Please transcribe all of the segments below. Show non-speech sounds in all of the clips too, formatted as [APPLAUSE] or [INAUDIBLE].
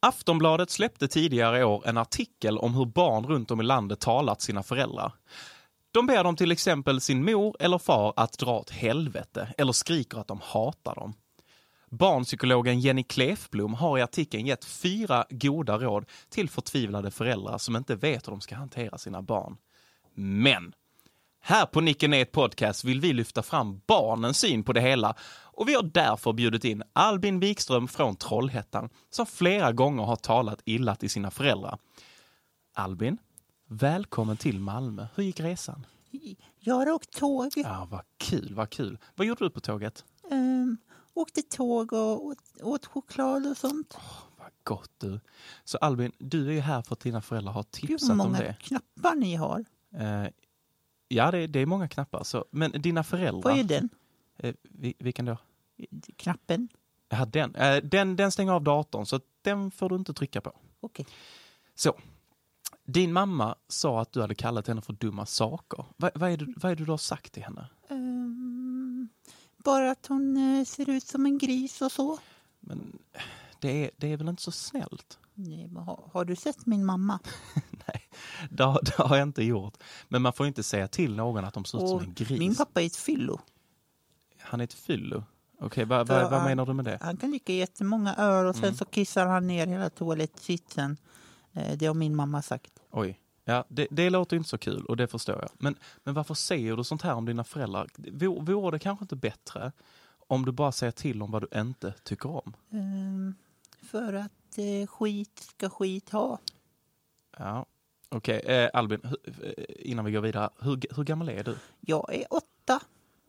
Aftonbladet släppte tidigare i år en artikel om hur barn runt om i landet talat sina föräldrar. De ber dem till exempel sin mor eller far att dra åt helvete eller skriker att de hatar dem. Barnpsykologen Jenny Klefblom har i artikeln gett fyra goda råd till förtvivlade föräldrar som inte vet hur de ska hantera sina barn. Men här på Nicke Net Podcast vill vi lyfta fram barnens syn på det hela och vi har därför bjudit in Albin Wikström från Trollhättan som flera gånger har talat illa till sina föräldrar. Albin, välkommen till Malmö. Hur gick resan? Jag har åkt tåg. Ja, vad kul, vad kul. Vad gjorde du på tåget? Um, åkte tåg och åt, åt choklad och sånt. Vad gott du. Så Albin, du är ju här för att dina föräldrar har tipsat om många det. knappar ni har. Eh, ja, det, det är många knappar. Så, men dina föräldrar... Vad är den? Eh, vi- vilken då? Knappen? Ja, den. Eh, den. Den stänger av datorn, så den får du inte trycka på. Okej. Så. Din mamma sa att du hade kallat henne för dumma saker. Vad, vad, är, det, vad är det du har sagt till henne? Ehm, bara att hon eh, ser ut som en gris och så. Men det är, det är väl inte så snällt? Nej, men har, har du sett min mamma? [LAUGHS] Nej, det har, det har jag inte gjort. Men man får inte säga till någon att de ser ut som en gris. min pappa är ett fyllo. Han är ett fyllo. Okej, vad, vad, vad han- menar du med det? Han kan dricka jättemånga öl och sen Mm. så kissar han ner hela toalettsitsen. Eh, det har min mamma sagt. Oj. Ja, det, det låter inte så kul och det förstår jag. Men, men varför säger du sånt här om dina föräldrar? Vore, det kanske inte bättre om du bara säger till om vad du inte tycker om? Ehm, för att eh, skit ska skit ha. Ja, okej. Eh, Albin, eh, innan vi går vidare, hur, hur gammal är du? Jag är åtta.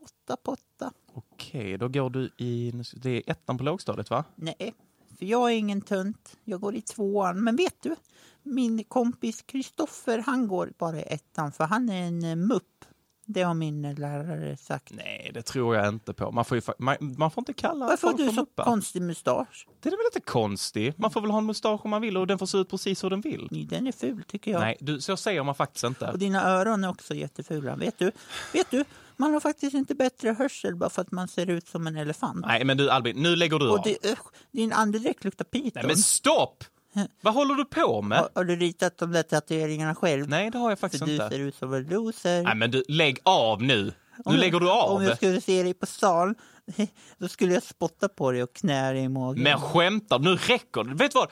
Åtta på åtta. Okej, då går du i, det är ettan på lågstadiet va? Nej, för jag är ingen tönt. Jag går i tvåan. Men vet du? Min kompis Kristoffer, han går bara i ettan för han är en eh, mupp. Det har min lärare sagt. Nej, det tror jag inte på. Man får, ju, man, man får inte kalla Varför har folk du för så konstig mustasch? Det är väl inte konstigt? Man får väl ha en mustasch om man vill och den får se ut precis hur den vill. Nej, Den är ful tycker jag. Nej, du, så säger man faktiskt inte. Och dina öron är också jättefula. Vet du? Vet du? Man har faktiskt inte bättre hörsel bara för att man ser ut som en elefant. Nej, men du Albin, nu lägger du Och av. det, din andedräkt luktar piton. Nej, men stopp! [LAUGHS] Vad håller du på med? har, har du ritat de där tatueringarna själv? Nej, det har jag för faktiskt du inte. ser ut som en loser. Nej, men du, lägg av nu. Nu jag- lägger du av. Om jag skulle se dig på stan, [LAUGHS] då skulle jag spotta på dig och knä dig i magen. Men skämtar Nu räcker det. Vet du vad?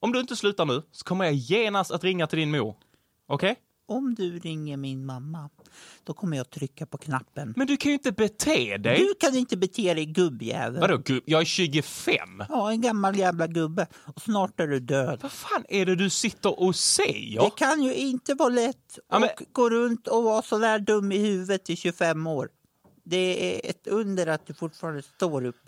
Om du inte slutar nu så kommer jag genast att ringa till din mor. Okej? Om du ringer min mamma, då kommer jag trycka på knappen. Men du kan ju inte bete dig. Du kan inte bete dig gubbjävel. Vadå, gubb? Jag är 25. Ja, en gammal jävla gubbe. Och snart är du död. Vad fan är det du sitter och säger? Det kan ju inte vara lätt Ja, men- att gå runt och vara så där dum i huvudet i 25 år. Det är ett under att du fortfarande står upp.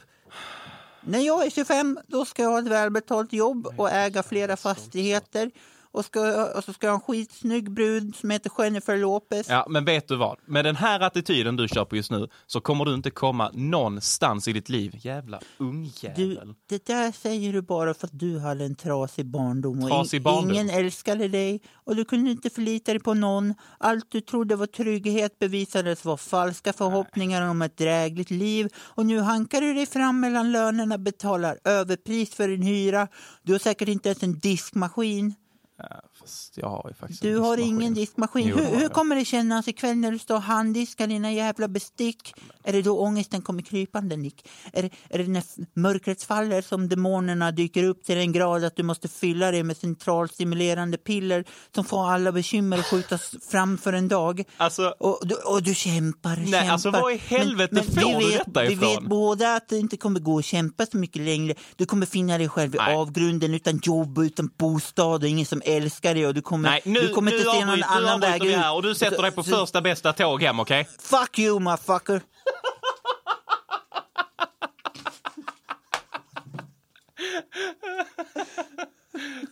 När jag är 25 då ska jag ha ett välbetalt jobb och äga flera fastigheter. Och, ska, och så ska jag ha en skitsnygg brud som heter Jennifer Lopez. Ja, men vet du vad? Med den här attityden du kör på just nu så kommer du inte komma någonstans i ditt liv. Jävla ungjävel. Du, det där säger du bara för att du hade en trasig barndom. Och Trasig barndom? Ingen älskade dig och du kunde inte förlita dig på någon. Allt du trodde var trygghet bevisades vara falska förhoppningar om ett drägligt liv. Och nu hankar du dig fram mellan lönerna, betalar överpris för din hyra. Du har säkert inte ens en diskmaskin. Ja, fast jag har ju faktiskt Du en har diskmaskin. ingen diskmaskin. Jo, hur, hur kommer det kännas ikväll när du står och handdiskar dina jävla bestick? Är det då ångesten kommer krypande, Nick? Är det, är det när mörkret faller som demonerna dyker upp till den grad att du måste fylla dig med centralstimulerande piller som får alla bekymmer att skjutas fram för en dag? Alltså, Och, du- och du kämpar och Nej, kämpar. alltså, var i helvete vi får du vet, detta Vi ifrån? vet båda att det inte kommer gå att kämpa så mycket längre. Du kommer finna dig själv i Nej. avgrunden utan jobb och utan bostad och ingen som älskar dig och du kommer, Nej, nu, du kommer inte se någon annan väg ut. Och du sätter dig på första bästa tåg hem, okej? Okay? Fuck you, motherfucker! [LAUGHS]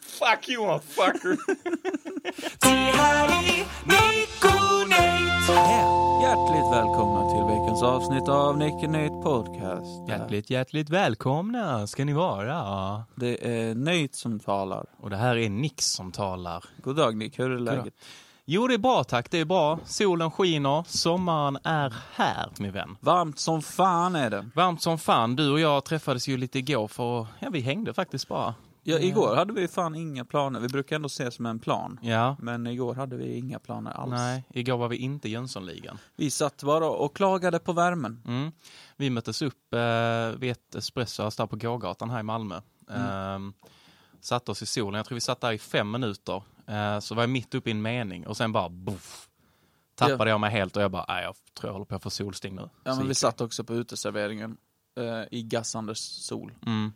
Fuck you motherfucker! Hjärtligt välkomna till veckans avsnitt av Nick Nate Podcast. Hjärtligt, hjärtligt välkomna ska ni vara. Det är Nate som talar. Och det här är Nix som talar. God dag Nick, hur är läget? Jo, det är bra tack. Det är bra. Solen skiner. Sommaren är här, min vän. Varmt som fan är det. Varmt som fan. Du och jag träffades ju lite igår för ja, vi hängde faktiskt bara. Ja, igår hade vi fan inga planer. Vi brukar ändå se som en plan. Ja. Men igår hade vi inga planer alls. Nej, igår var vi inte i Jönssonligan. Vi satt bara och klagade på värmen. Mm. Vi möttes upp eh, vid ett espressohus där på gågatan här i Malmö. Mm. Eh, satte oss i solen. Jag tror vi satt där i fem minuter. Eh, så var jag mitt uppe i en mening och sen bara boff. Tappade jag mig helt och jag bara, nej jag tror jag håller på att få solsting nu. Ja, Så men vi satt också på uteserveringen eh, i gassande sol. Mm.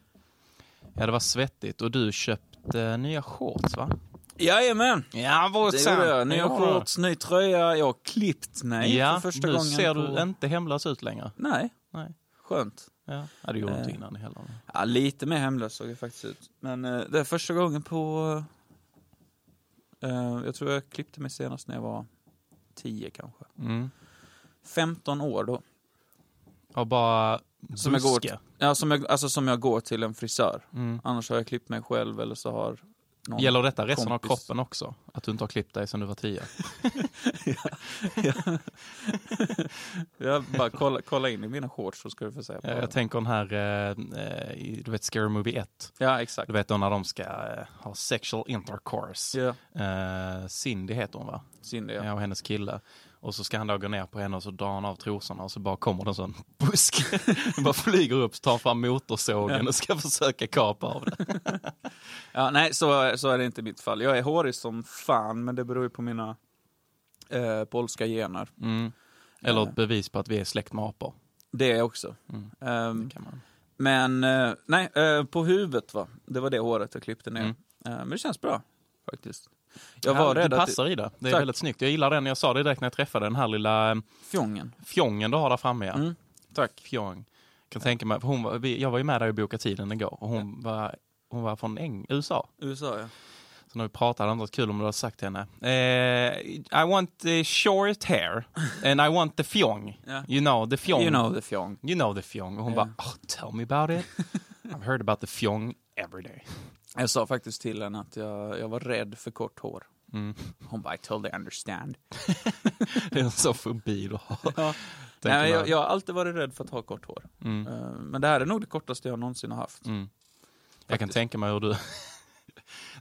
Ja, det var svettigt och du köpte nya shorts va? Jajamän! Ja, vad Det gjorde jag. Nya shorts, ny tröja, jag har klippt mig Ja, för första nu gången. ser på... du inte hemlös ut längre. Nej, Nej. skönt. Ja, ja det gjorde du inte Eh. innan heller. Ja, lite mer hemlös såg jag faktiskt ut. Men eh, det är första gången på... Eh, jag tror jag klippte mig senast när jag var 10 kanske. Mm. 15 år då. Och bara Som jag, går ja, som, jag, alltså som jag går till en frisör. Mm. Annars har jag klippt mig själv eller så har någon... Gäller detta resten av kompis. kroppen också? Att du inte har klippt dig sedan du var tio? [LAUGHS] Jag bara kolla, kolla in i mina shorts så ska du få se. På Ja, jag tänker den här, eh, du vet Scary Movie 1. ja exakt. Du vet då när de ska eh, ha sexual intercourse. Ja, Eh, Cindy heter hon va? synd Ja. ja. och hennes kille. Och så ska han då gå ner på henne och så drar han av trosorna och så bara kommer det en sån busk. [LAUGHS] bara flyger upp, tar fram motorsågen och ska försöka kapa av det. [LAUGHS] ja nej, så, så är det inte i mitt fall. Jag är hårig som fan, men det beror ju på mina eh, polska gener. Mm. Eller ett bevis på att vi är släkt med apor. Det är också. Mm. Ehm, Kan man. Men eh, nej, eh, på huvudet va. Det var det håret jag klippte ner. Mm. Eh, men det känns bra faktiskt. Jag Ja, var rädd du att... passar i det. Det är Tack. väldigt snyggt. Jag gillar den. Jag sa det direkt när jag träffade den här lilla eh, Fjongen. fjongen du har där framme. Ja. Mm. Tack. Fjong. Kan tänka mig, hon var, jag var ju med där och bokade tiden igår och hon var, hon var från Eng, USA. USA ja. Så när vi pratade det varit kul om du hade sagt till henne. Eh, I want the short hair and I want the fjong. [LAUGHS] Ja. You know the fjong. You know the fjong. You know the fjong. Och hon Ja. bara, oh, tell me about it. [LAUGHS] I've heard about the fjong every day. Jag sa faktiskt till henne att jag, jag var rädd för kort hår. Mm. Hon bara, I totally understand. [LAUGHS] Det är en sån fobi du har. Ja. Nej, jag, jag har alltid varit rädd för att ha kort hår. Mm. Eh, men det här är nog det kortaste jag någonsin har haft. Mm. Jag kan tänka mig hur du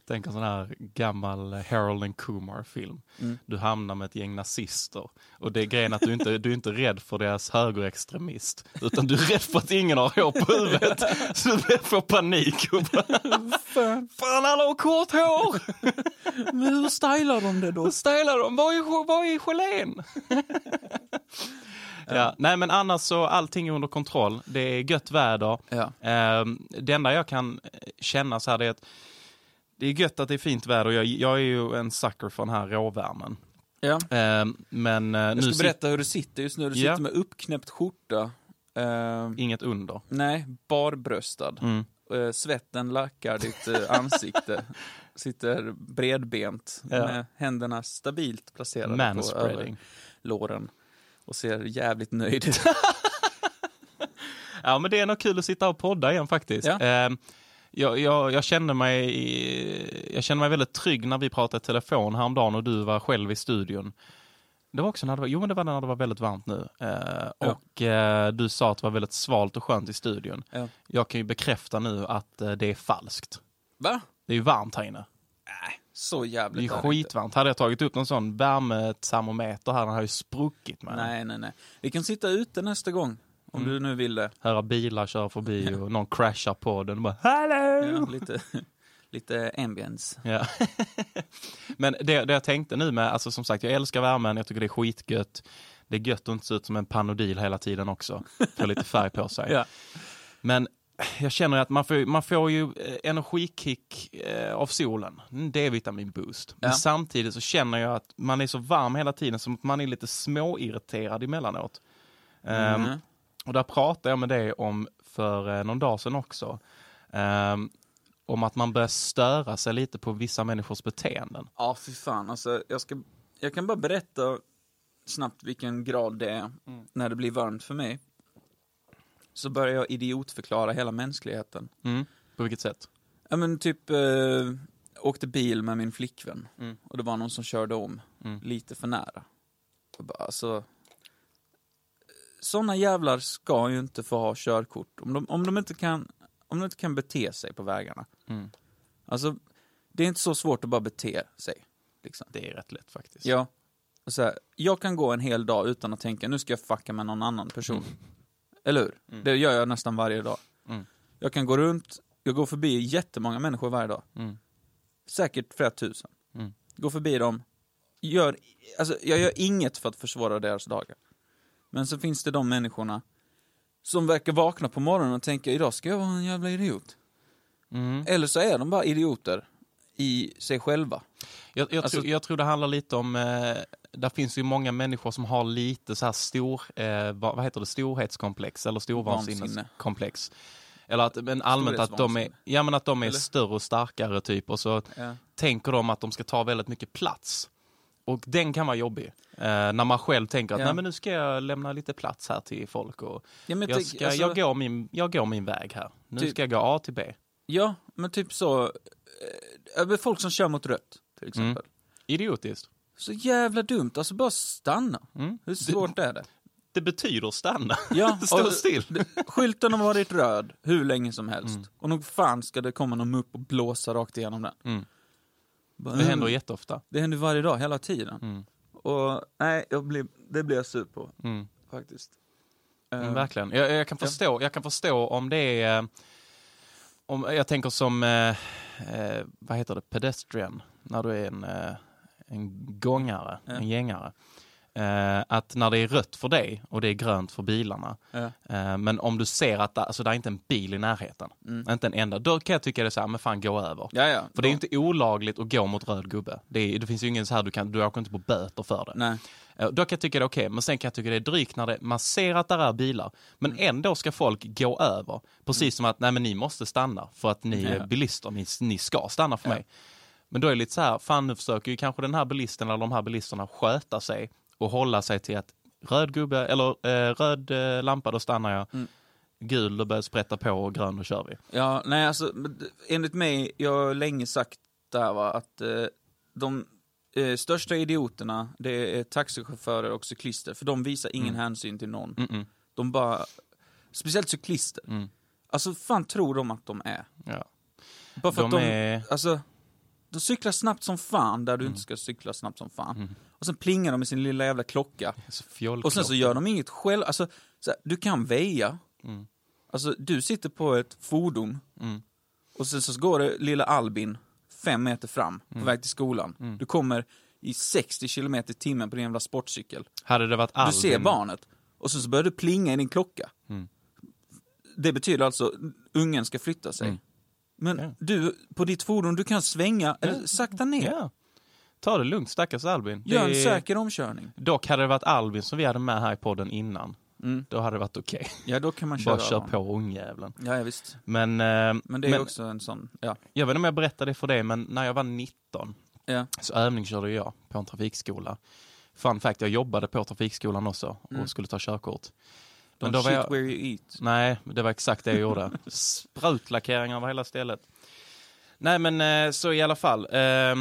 Tänk en sån här gammal Harold and Kumar-film. Mm. Du hamnar med ett gäng nazister. Och det är grejen att du inte du är inte rädd för deras högerextremist. Utan du är rädd för att ingen har hår på huvudet. Så du får panik. Och bara, Fan, Fan alla har kort hår! men hur stylar de det då? Då stylar de. Var är, var är gelén? ja, nej men annars så allting är under kontroll. Det är gött väder. Ja. Ehm, det enda jag kan känna så här det är att det är gött att det är fint väder. Jag, jag är ju en sucker för den här råvärmen. ja. Ehm, men eh, Jag ska berätta hur du sitter just nu. Du Ja. sitter med uppknäppt skjorta. Eh, inget under. nej, barbröstad. Mm. Eh, svetten lackar ditt eh, ansikte. [LAUGHS] Sitter bredbent Ja. med händerna stabilt placerade på låren. Och ser jävligt nöjd ut. [LAUGHS] Ja, men det är nog kul att sitta och podda igen faktiskt. Ja. Jag, jag, jag, kände mig, jag kände mig väldigt trygg när vi pratade i telefon häromdagen och du var själv i studion. Det var också när det var, jo, men det var när det var väldigt varmt nu. Eh, Ja. Och eh, du sa att det var väldigt svalt och skönt i studion. Ja. Jag kan ju bekräfta nu att eh, det är falskt. Va? Det är ju varmt här inne. Så Det är jävligt är det inte. skitvarmt. Hade jag tagit upp någon sån värmetermometer här, den hade ju spruckit med. Nej, nej, nej. Vi kan sitta ute nästa gång. Om Mm. du nu vill det. Höra bilar köra förbi och någon crashar på den och bara Hallå! Ja, lite, [LAUGHS] lite ambience. Ja. [LAUGHS] Men det, det jag tänkte nu med, alltså som sagt, jag älskar värmen, jag tycker det är skitgött. Det är gött att inte se ut som en panodil hela tiden också. Få lite färg på sig. [LAUGHS] Ja. Men jag känner att man får, man får ju eh, energikick eh, av solen. En D-vitamin-boost. Men Ja. samtidigt så känner jag att man är så varm hela tiden som att man är lite småirriterad emellanåt. Ehm, Mhm. Och där pratade jag med dig om för eh, någon dag sedan också. Ehm, om att man börjar störa sig lite på vissa människors beteenden. Ja, fy fan. Alltså, jag, ska, jag kan bara berätta snabbt vilken grad det är när det blir varmt för mig. Så börjar jag idiotförklara hela mänskligheten. Mm. På vilket sätt? Ja men typ, eh, åkte bil med min flickvän. Och det var någon som körde om Mm. lite för nära. Jag bara, alltså, såna jävlar ska ju inte få ha körkort. Om de, om de, inte, kan, om de inte kan bete sig på vägarna. Mm. Alltså, det är inte så svårt att bara bete sig. Liksom. Det är rätt lätt faktiskt. Ja. Och så här, jag kan gå en hel dag utan att tänka, nu ska jag fucka med någon annan person. Eller hur? Det gör jag nästan varje dag. Mm. Jag kan gå runt, jag går förbi jättemånga människor varje dag. Mm. Säkert flera tusen. Mm. Går förbi dem, gör, alltså jag gör inget för att försvåra deras dagar. Men så finns det de människorna som verkar vakna på morgonen och tänka, idag ska jag vara en jävla idiot. Mm. Eller så är de bara idioter i sig själva. Jag, jag, Alltså- tror, jag tror det handlar lite om, eh, där finns ju många människor som har lite så här stor, eh, vad, heter det, storhetskomplex eller storvansinneskomplex. Eller att, men allmänt att de är, ja, men att de är Eller? större och starkare typ och så Ja. tänker de att de ska ta väldigt mycket plats. Och den kan vara jobbig. Eh, när man själv tänker att Ja. Nej, men nu ska jag lämna lite plats här till folk och Ja, men jag, ska, alltså- jag, går min, jag går min väg här. Nu Typ- ska jag gå A till B. Ja, men typ så, eh, folk som kör mot rött, till exempel. Idiotiskt. Så jävla dumt, alltså bara stanna. Mm. Hur svårt är det? Det betyder stanna. Ja, [LAUGHS] Stå och- still. det- Skylten har varit röd hur länge som helst. Mm. Och nog fan ska det komma någon mupp och blåsa rakt igenom den. Mm. Bara, Det händer jätteofta. Det händer varje dag, hela tiden. Mm. Och nej, jag blir, det blir jag sur på, Mm. faktiskt. Mm, Eh, verkligen. Jag, jag, kan förstå, jag kan förstå om det är... eh, Om, jag tänker som, eh, eh, vad heter det, pedestrian, när du är en, en gångare, Ja. en gängare. Eh, att när det är rött för dig och det är grönt för bilarna, ja. eh, men om du ser att det, alltså, det är inte en bil i närheten, Mm. inte en enda, då kan jag tycka det är så här, men fan gå över. Ja, ja. För det är inte olagligt att gå mot röd gubbe. Det, är, det finns ju ingen så här, du, kan, du åker inte på böter för det. Nej. Eh, Då kan jag tycka det är okej, men sen kan jag tycka det är drygt när det, man ser att det är bilar, men Mm. ändå ska folk gå över. Precis som att, nej men ni måste stanna för att ni är bilister, ni, ni ska stanna för mig. Men då är det lite så här, fan nu försöker ju kanske den här bilisten eller de här bilisterna sköta sig och hålla sig till att röd gubbe, eller eh, röd eh, lampa, då stannar jag. Mm. Gul, då börjar sprätta på och grön, då kör vi. Ja, nej alltså, enligt mig, jag har länge sagt där va, att eh, de eh, största idioterna, det är taxichaufförer och cyklister, för de visar ingen hänsyn till någon. Mm-mm. De bara, speciellt cyklister. Mm. Alltså fan tror de att de är? Ja. Bara för De att de, är- alltså, de cyklar snabbt som fan där du Mm. inte ska cykla snabbt som fan. Och sen plingar de med sin lilla jävla klocka. Och sen så gör de inget själv, alltså, så här, du kan väja. Mm. Alltså, du sitter på ett fordon Mm. och sen så går det lilla Albin fem meter fram Mm. på väg till skolan. Du kommer i 60 kilometer i timmen på din jävla sportcykel. Hade det varit Albin... Du ser barnet och sen så börjar du plinga i din klocka. Mm. Det betyder alltså ungen ska flytta sig. Men Ja. du, på ditt fordon, du kan svänga, eller sakta ner. Ja. Ta det lugnt, stackars Albin. Gör en är- säker omkörning. Dock hade det varit Albin som vi hade med här i podden innan. Mm. Då hade det varit okej. Ja, då kan man [LAUGHS] köra Bara kör på ungjäveln. Ja, ja, visst. Men, eh, Men det är också en sån, ja. jag vet inte om jag berättade det för dig, men när jag var 19 ja. så övningskörde jag på en trafikskola. Fun fact, jag jobbade på trafikskolan också och Mm. skulle ta körkort. Don't shit jag, where you eat. nej, det var exakt det jag gjorde. [LAUGHS] Sprutlackeringar över hela stället. Nej men eh, så i alla fall. Eh,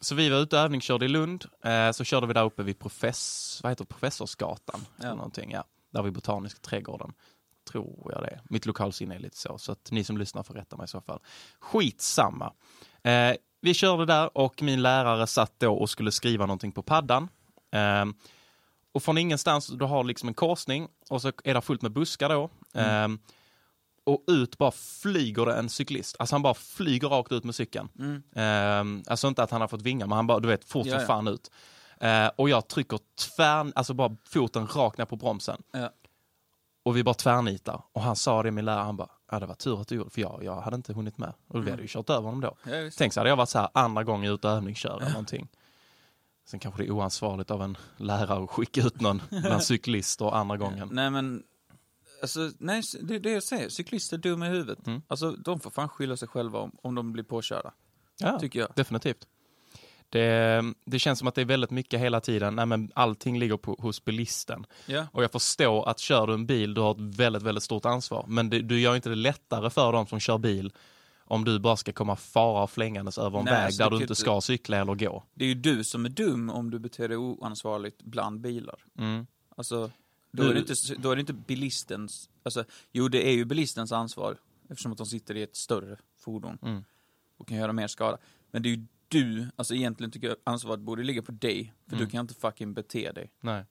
så vi var ute och övningskörde i Lund. Eh, så körde vi där uppe vid profess, vad heter? Professorsgatan. Ja. Eller någonting, ja. Där vid Botaniska trädgården. Tror jag det. Mitt lokalsinne är lite så. Så att ni som lyssnar får rätta mig i så fall. Skitsamma. Eh, vi körde där och min lärare satt då och skulle skriva någonting på paddan. Eh, och från ingenstans, du har liksom en korsning och så är det fullt med buskar då. Eh, och ut bara flyger det en cyklist. Alltså han bara flyger rakt ut med cykeln. Mm. Eh, alltså inte att han har fått vingar, men han bara, du vet, fort Ja, som ja. fan ut. Eh, och jag trycker tvär, alltså bara foten rakt ner på bromsen. Ja. Och vi bara tvärnitar. Och han sa det, min lärare, han bara, ja det var tur att du gjorde, för jag, jag hade inte hunnit med. Och vi hade ju kört över honom då. Ja. Tänk så hade jag varit så här andra gången ute och övningskör eller någonting. Sen kanske det är oansvarigt av en lärare att skicka ut någon [LAUGHS] bland cyklister andra gången. Nej men, Alltså, nej, det är det jag säger. Cyklister är dumma i huvudet. Mm. Alltså, de får fan skylla sig själva om, om de blir påkörda. Ja, Tycker jag. definitivt. Det, det känns som att det är väldigt mycket hela tiden, nej men allting ligger på, hos bilisten. Ja. Och jag förstår att kör du en bil, du har ett väldigt, väldigt stort ansvar. Men det, du gör inte det lättare för dem som kör bil om du bara ska komma fara flängandes över en Nej, väg så där du inte ska cykla eller gå. Det är ju du som är dum om du beter dig oansvarigt bland bilar. Mm. Alltså, då Du- är, det inte, då är det inte bilistens, alltså, jo det är ju bilistens ansvar eftersom att de sitter i ett större fordon Mm. och kan göra mer skada. Men det är ju du, alltså egentligen tycker jag ansvaret borde ligga på dig, för Mm. du kan inte fucking bete dig. Nej.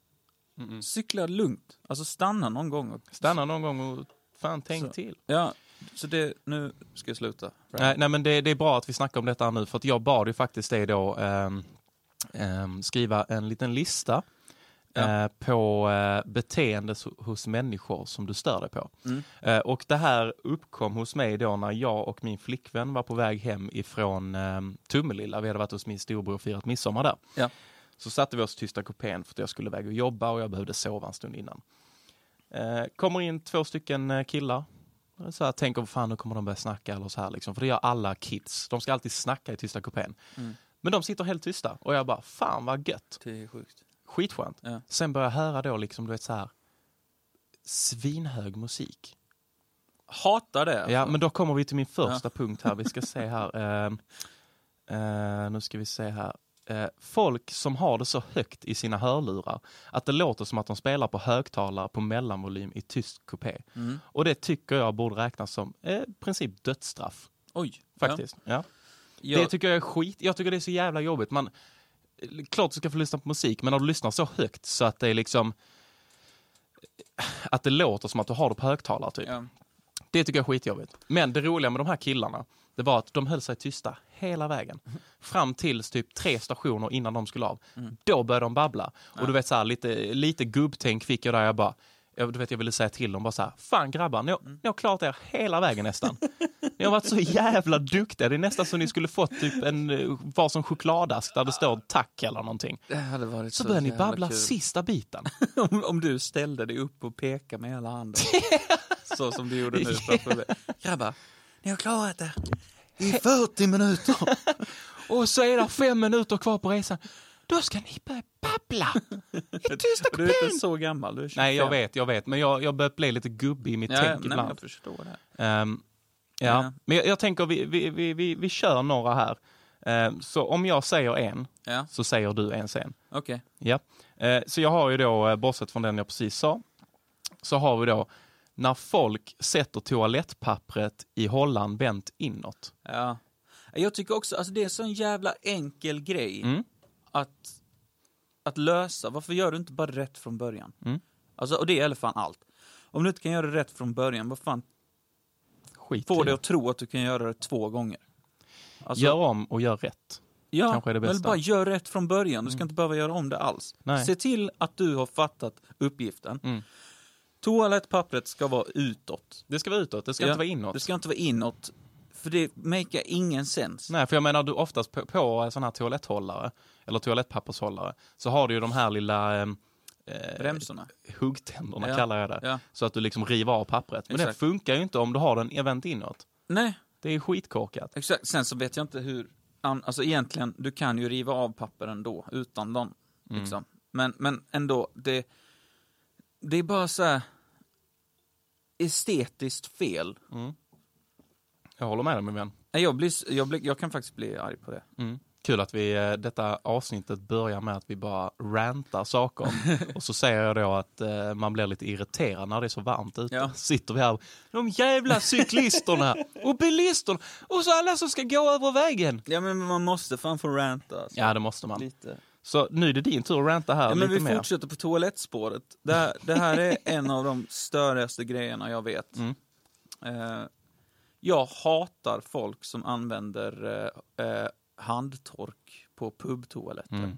Mm-mm. Cykla lugnt, alltså stanna någon gång. Och, Stanna någon gång och fan tänk Så. till. Ja, så det, nu ska jag sluta. Nej, nej men det, det är bra att vi snackar om detta nu för att jag bad ju faktiskt dig då ehm, ehm, skriva en liten lista Ja. eh, på eh, beteende hos människor som du stör dig på. Mm. Eh, och det här uppkom hos mig då när jag och min flickvän var på väg hem ifrån eh, Tummelilla. Vi hade varit hos min storbror och firat midsommar där. Ja. Så satte vi oss i tysta kupén för att jag skulle iväg och jobba och jag behövde sova en stund innan. Eh, kommer in två stycken eh, killar. Så jag tänker, fan nu kommer de börja snacka eller så här liksom. För det gör alla kids. De ska alltid snacka i tysta kupén. Mm. Men de sitter helt tysta och jag bara, fan vad gött. Det är sjukt. Skitskönt. Ja. Sen börjar jag höra då liksom, du vet så här svinhög musik. Hatar det. Ja, men då kommer vi till min första punkt här. Vi ska se här. [LAUGHS] Ehm, eh, nu ska vi se här. Eh, folk som har det så högt i sina hörlurar att det låter som att de spelar på högtalare på mellanvolym i tyst kupé. Mm. Och det tycker jag borde räknas som eh, i princip dödsstraff. Oj. Faktiskt. Ja. Ja. Det tycker jag är skit. Jag tycker det är så jävla jobbigt. Man, klart du ska få lyssna på musik, men när du lyssnar så högt så att det är liksom att det låter som att du har det på högtalare typ. Ja. Det tycker jag är skitjobbigt. Men det roliga med de här killarna, det var att de höll sig tysta hela vägen. Fram tills typ tre stationer innan de skulle av. Då började de babbla. Och du vet så här, lite, lite gubbtänk fick jag där. Jag bara, jag, du vet, jag ville säga till dem bara så här, fan grabbar, ni har, ni har klarat er hela vägen nästan. [LAUGHS] Ni har varit så jävla duktiga. Det är nästan som ni skulle fått typ en eh, varsin chokladask där det står tack eller någonting. Det hade varit Så så, börjar ni babbla kul. sista biten. [LAUGHS] om, om du ställde dig upp och pekade med hela handen. [LAUGHS] så som du gjorde nu framför mig. Grabbar, ni har klarat det. I 40 minuter. [LAUGHS] Och så är det fem minuter kvar på resan. Då ska ni börja babbla i [LAUGHS] tysta Du är inte så gammal, du är 25. Nej, jag vet, jag vet. Men jag, jag börjar bli lite gubbig i mitt Ja, tänk nej, men ibland. jag förstår det. Ehm, ja. Ja. men jag, jag tänker vi, vi, vi, vi, vi kör några här. Ehm, så om jag säger en, Ja, så säger du en sen. okej. Ja. Eh, så jag har ju då, eh, bortsett från den jag precis sa, så har vi då när folk sätter toalettpappret i hållan vänt inåt. Ja. Jag tycker också, alltså det är en sån jävla enkel grej Mm. att, att lösa. Varför gör du inte bara rätt från början? Mm. Alltså, och det gäller fan allt. Om du inte kan göra det rätt från början, vad fan Skit får dig att tro att du kan göra det två gånger? Alltså, Gör om och gör rätt. ja, kanske är det bästa. Mm. bara gör rätt från början. Du ska inte behöva göra om det alls. Nej. Se till att du har fattat uppgiften. Mm. Toalettpappret ska vara utåt. Det ska vara utåt, det ska Ja, inte vara inåt. Det ska inte vara inåt. För det makar ingen sens. Nej, för jag menar du oftast på, på sådana här toaletthållare, eller toalettpappershållare, så har du ju de här lilla eh, eh, Bromsarna. huggtänderna, Ja. kallar jag det. Ja. Så att du liksom river av pappret. Men Exakt. det funkar ju inte om du har den vänt inåt. Nej, Det är skitkorkat. exakt. Sen så vet jag inte hur... Alltså egentligen, du kan ju riva av papper ändå, utan dem. Mm. Liksom. Men, men ändå, det... Det är bara så här estetiskt fel. Jag håller med dig min vän. Nej, Jag, blir, jag, blir, jag kan faktiskt bli arg på det. Mm. Kul att vi, eh, detta avsnittet börjar med att vi bara rantar saker. [LAUGHS] och så säger jag då att eh, man blir lite irriterad när det är så varmt ute. Ja. Sitter vi här, de jävla cyklisterna och bilisterna och så alla som ska gå över vägen. Ja, men man måste fan få ranta. Alltså. Ja, det måste man. Lite. Så nu är det din tur att ranta här Ja, men lite vi mer. fortsätter på toalettspåret. Det här, det här är [LAUGHS] en av de störigaste grejerna jag vet. Mm. Eh, jag hatar folk som använder eh, eh, handtork på pubtoaletter.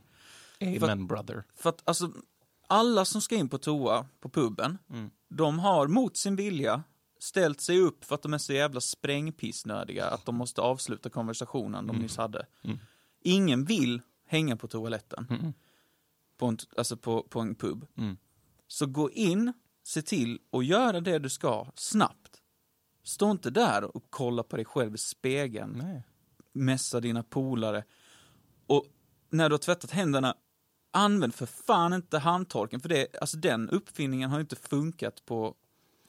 Mm. Amen brother. För att alltså, alla som ska in på toa på puben, Mm. de har mot sin vilja ställt sig upp för att de är så jävla sprängpissnödiga att de måste avsluta konversationen Mm. de nyss hade. Ingen vill hänga på toaletten. På, en, alltså på, på en pub. Mm. Så gå in, se till att göra det du ska snabbt. Stå inte där och kolla på dig själv i spegeln. Nej. Messa dina polare. Och när du har tvättat händerna, använd för fan inte handtorken. För det, alltså den uppfinningen har inte funkat på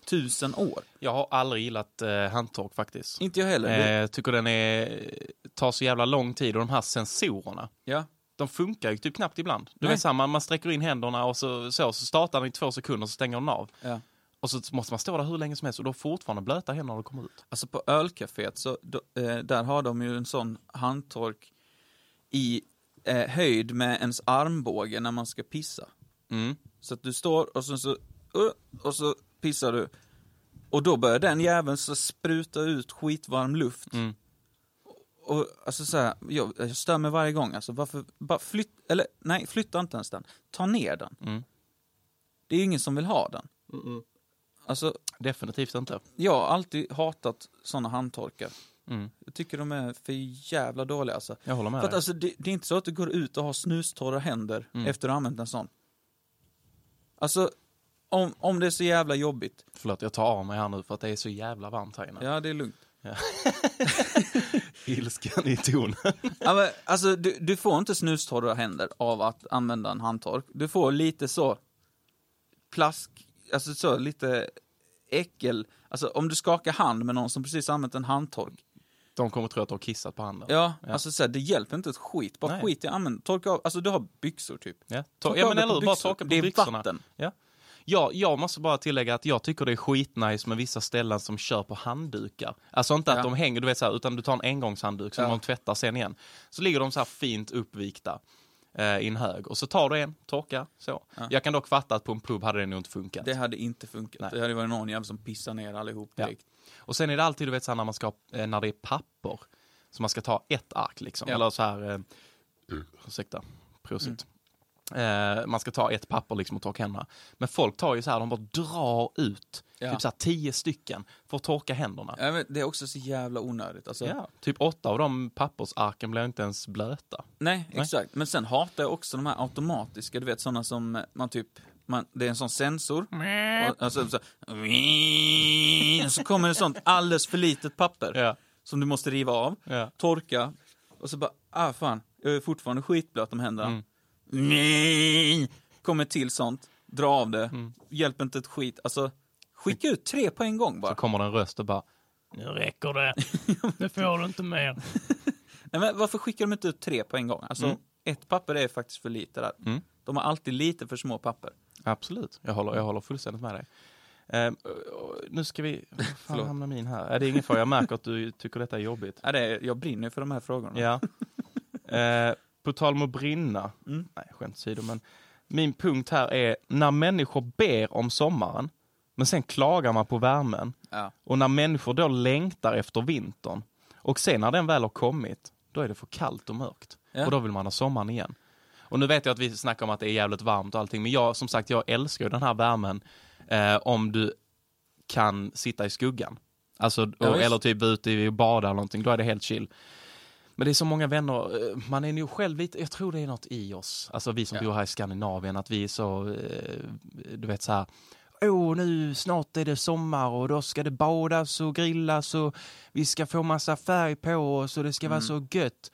tusen år. Jag har aldrig gillat eh, handtork faktiskt. Inte jag heller. Eh, tycker den är, tar så jävla lång tid och de här sensorerna, Ja. de funkar ju typ knappt ibland. Du Nej. vet samma, man sträcker in händerna och så, så, så startar den i två sekunder så stänger den av. ja. Och så måste man stå där hur länge som helst och då fortfarande blöta händer när du kommer ut. Alltså på ölcaféet, så, då, eh, där har de ju en sån handtork i eh, höjd med ens armbåge när man ska pissa. Mm. Så att du står och så, så, uh, och så pissar du. Och då börjar den jäveln så spruta ut skitvarm luft. Mm. Och alltså så här, jag, jag stör mig varje gång. Alltså varför, bara flytt, eller nej, flytta inte ens den. Ta ner den. Mm. Det är ju ingen som vill ha den. Alltså, Definitivt inte. jag har alltid hatat såna handtorkar. Mm. Jag tycker de är för jävla dåliga alltså. Jag håller med För att dig. alltså, det, det är inte så att du går ut och har snustorra händer Mm. efter att ha använt en sån. Alltså, om, om det är så jävla jobbigt. Förlåt, jag tar av mig här nu för att det är så jävla varmt här inne. Ja, det är lugnt. [LAUGHS] Ilskan i tonen. Ja, men, alltså, du, du får inte snustorra händer av att använda en handtork. Du får lite så plask, alltså så lite äckel. Alltså om du skakar hand med någon som precis använt en handtork. De kommer tro att du har kissat på handen. Ja, Ja. alltså så här, det hjälper inte ett skit. Bara Nej. skit i använd, torka av, alltså du har byxor typ. Ja, Ta, ja men det eller på hur, bara torka på Det är byxorna. vatten. Ja. Ja, jag måste bara tillägga att jag tycker det är skitnice med vissa ställen som kör på handdukar. Alltså inte att Ja. de hänger, du vet så här, utan du tar en engångshandduk som Ja. de tvättar sen igen. Så ligger de så här fint uppvikta eh, i en hög och så tar du en, torkar, så. Ja. Jag kan dock fatta att på en pub hade det nog inte funkat. Det hade inte funkat. Nej. Det hade varit någon jävel som pissar ner allihop direkt. Och sen är det alltid, du vet, så här, när man ska, eh, när det är papper, så man ska ta ett ark liksom, eller så här, eh, ursäkta, prosit. Eh, man ska ta ett papper liksom och torka händerna. Men folk tar ju så här, de bara drar ut, Ja. typ så här tio stycken, för att torka händerna. Ja, men det är också så jävla onödigt. Alltså, Ja, typ åtta av de pappersarken blir inte ens blöta. Nej, Nej. exakt. Men sen hatar jag också de här automatiska, du vet sådana som man typ, man, det är en sån sensor. Och, alltså, så, så kommer det sånt alldeles för litet papper Ja, som du måste riva av, torka och så bara, ah fan, jag är fortfarande skitblöt om händerna. Mm. Nej! Kommer till sånt, dra av det, Mm. hjälper inte ett skit. Alltså, skicka ut tre på en gång Så bara. kommer det en röst och bara, nu räcker det, [LAUGHS] nu får du inte mer. [LAUGHS] Nej, men varför skickar de inte ut tre på en gång? Alltså, Mm. ett papper är faktiskt för lite där. Mm. De har alltid lite för små papper. Absolut, jag håller, jag håller fullständigt med dig. Och- nu ska vi, [LAUGHS] fan hamnar min här? Är det är ingen fara, jag märker att du tycker detta är jobbigt. Ja, det är, jag brinner för de här frågorna. Ja. Eh, på tal om att brinna, Mm. nej skämt åsido, men min punkt här är när människor ber om sommaren, men sen klagar man på värmen. Ja. Och när människor då längtar efter vintern, och sen när den väl har kommit, då är det för kallt och mörkt. Ja. Och då vill man ha sommaren igen. Och nu vet jag att vi snackar om att det är jävligt varmt och allting, men jag, som sagt, jag älskar den här värmen eh, om du kan sitta i skuggan. Alltså, Ja, eller typ ute och bada eller någonting, då är det helt chill. Men det är så många vänner, eh, man är nog själv lite, jag tror det är något i oss, alltså vi som Ja. bor här i Skandinavien, att vi är så, eh, du vet så här, åh nu snart är det sommar och då ska det badas och grillas och vi ska få massa färg på oss och det ska vara så gött.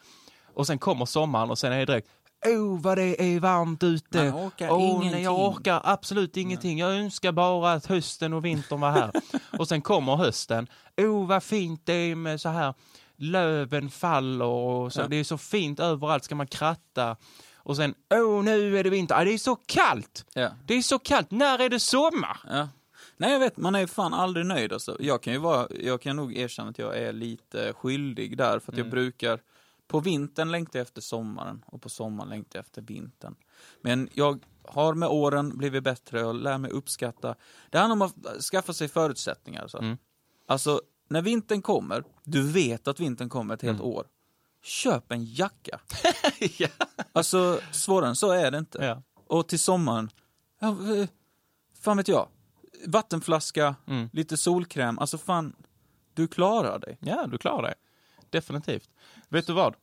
Och sen kommer sommaren och sen är det direkt, åh vad det är varmt ute. Man orkar nej, ingenting. jag orkar absolut ingenting. Jag önskar bara att hösten och vintern var här. [LAUGHS] och sen kommer hösten. Åh, vad fint det är med så här löven faller och så. Ja. Det är så fint överallt. Ska man kratta? Och sen, åh, nu är det vinter. Ah, det är så kallt! Ja. Det är så kallt. När är det sommar? ja. Nej, jag vet, man är fan aldrig nöjd alltså. Jag kan ju vara, jag kan nog erkänna att jag är lite skyldig där, för att Mm. jag brukar på vintern längta efter sommaren och på sommaren längta efter vintern. Men jag har med åren blivit bättre och lär mig uppskatta. Det handlar om att skaffa sig förutsättningar. Alltså, Mm. alltså när vintern kommer, du vet att vintern kommer ett helt Mm. år. Köp en jacka. [LAUGHS] ja. Alltså, svårare än så är det inte. ja. Och till sommaren, ja, eh, fan vet jag, vattenflaska, Mm. lite solkräm, alltså fan, du klarar dig. Ja, du klarar det. Definitivt. Vet du vad?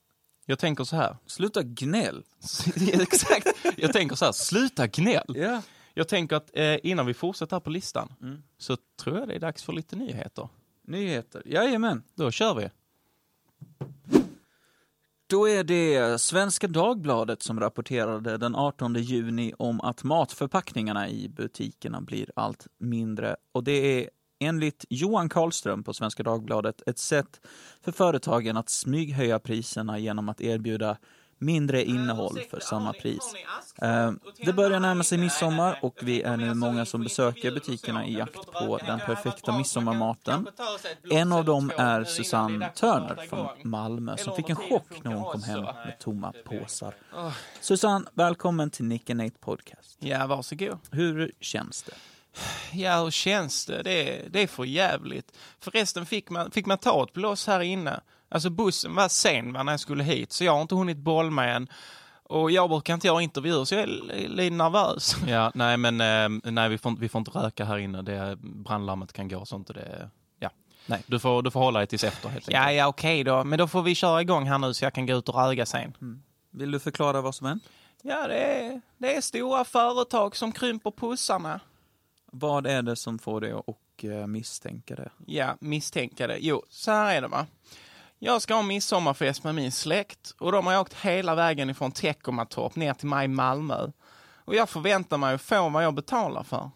Jag tänker så här. Sluta gnäll. [LAUGHS] Exakt. Jag tänker så här, sluta gnäll. Ja. Jag tänker att eh, innan vi fortsätter här på listan Mm. så tror jag det är dags för lite nyheter. Nyheter. Jajamän. Då kör vi. Då är det Svenska Dagbladet som rapporterade den 18 juni om att matförpackningarna i butikerna blir allt mindre. Och det är enligt Johan Karlström på Svenska Dagbladet ett sätt för företagen att smyghöja priserna genom att erbjuda mindre innehåll för samma pris. Eh, Det börjar närma sig midsommar och vi är nu många som besöker butikerna i jakt på den perfekta midsommarmaten. En av dem är Susanne Törner från Malmö som fick en chock när hon kom hem med tomma påsar. Susanne, välkommen till Nick and Nate Podcast. Ja, varsågod. Hur känns det? Ja, hur känns det? Det är, det är för jävligt. Förresten fick man, fick man ta ett blås här inne. Alltså bussen var sen va, när jag skulle hit, så jag har inte hunnit boll med än. Och jag brukar inte göra intervjuer, så jag är li- lite nervös. [LAUGHS] Ja, nej men eh, nej, vi, får, inte- vi får inte röka här inne. Det, brandlarmet kan gå och sånt. Och det, ja. Nej, du får, du får hålla dig tills efter helt enkelt. Ja, ja, okej då. Men då får vi köra igång här nu så jag kan gå ut och röga sen. Vill du förklara vad som hänt? Ja, det är, det är stora företag som krymper pussarna. Vad är det som får dig att eh, misstänka det? Ja, misstänka det. Jo, så här är det va. Jag ska ha midsommarfest med min släkt och de har åkt hela vägen ifrån Teckomatorp ner till mig i Malmö. Och jag förväntar mig att få vad jag betalar för.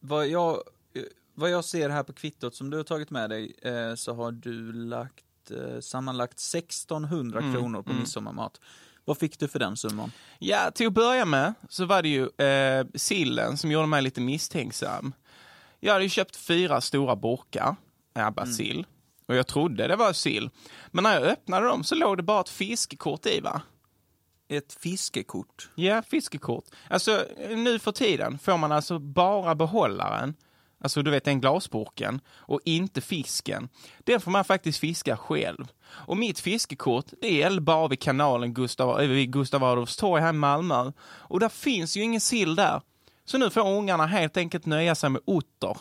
Vad jag, eh, vad jag ser här på kvittot som du har tagit med dig eh, så har du lagt eh, sammanlagt 1600 kronor på midsommarmat. Vad fick du för den summan? Ja, till att börja med så var det ju eh, sillen som gjorde mig lite misstänksam. Jag hade ju köpt fyra stora burkar Abba sill och jag trodde det var sill. Men när jag öppnade dem så låg det bara ett fiskekort i va? Ett fiskekort. Ja, fiskekort. Alltså nu för tiden får man alltså bara behållaren, alltså du vet den glasburken, och inte fisken. Den får man faktiskt fiska själv. Och mitt fiskekort, det gäller bara vid kanalen Gustav, äh, vid Gustav Adolfs torg här i Malmö. Och där finns ju ingen sill där. Så nu får ungarna helt enkelt nöja sig med otter.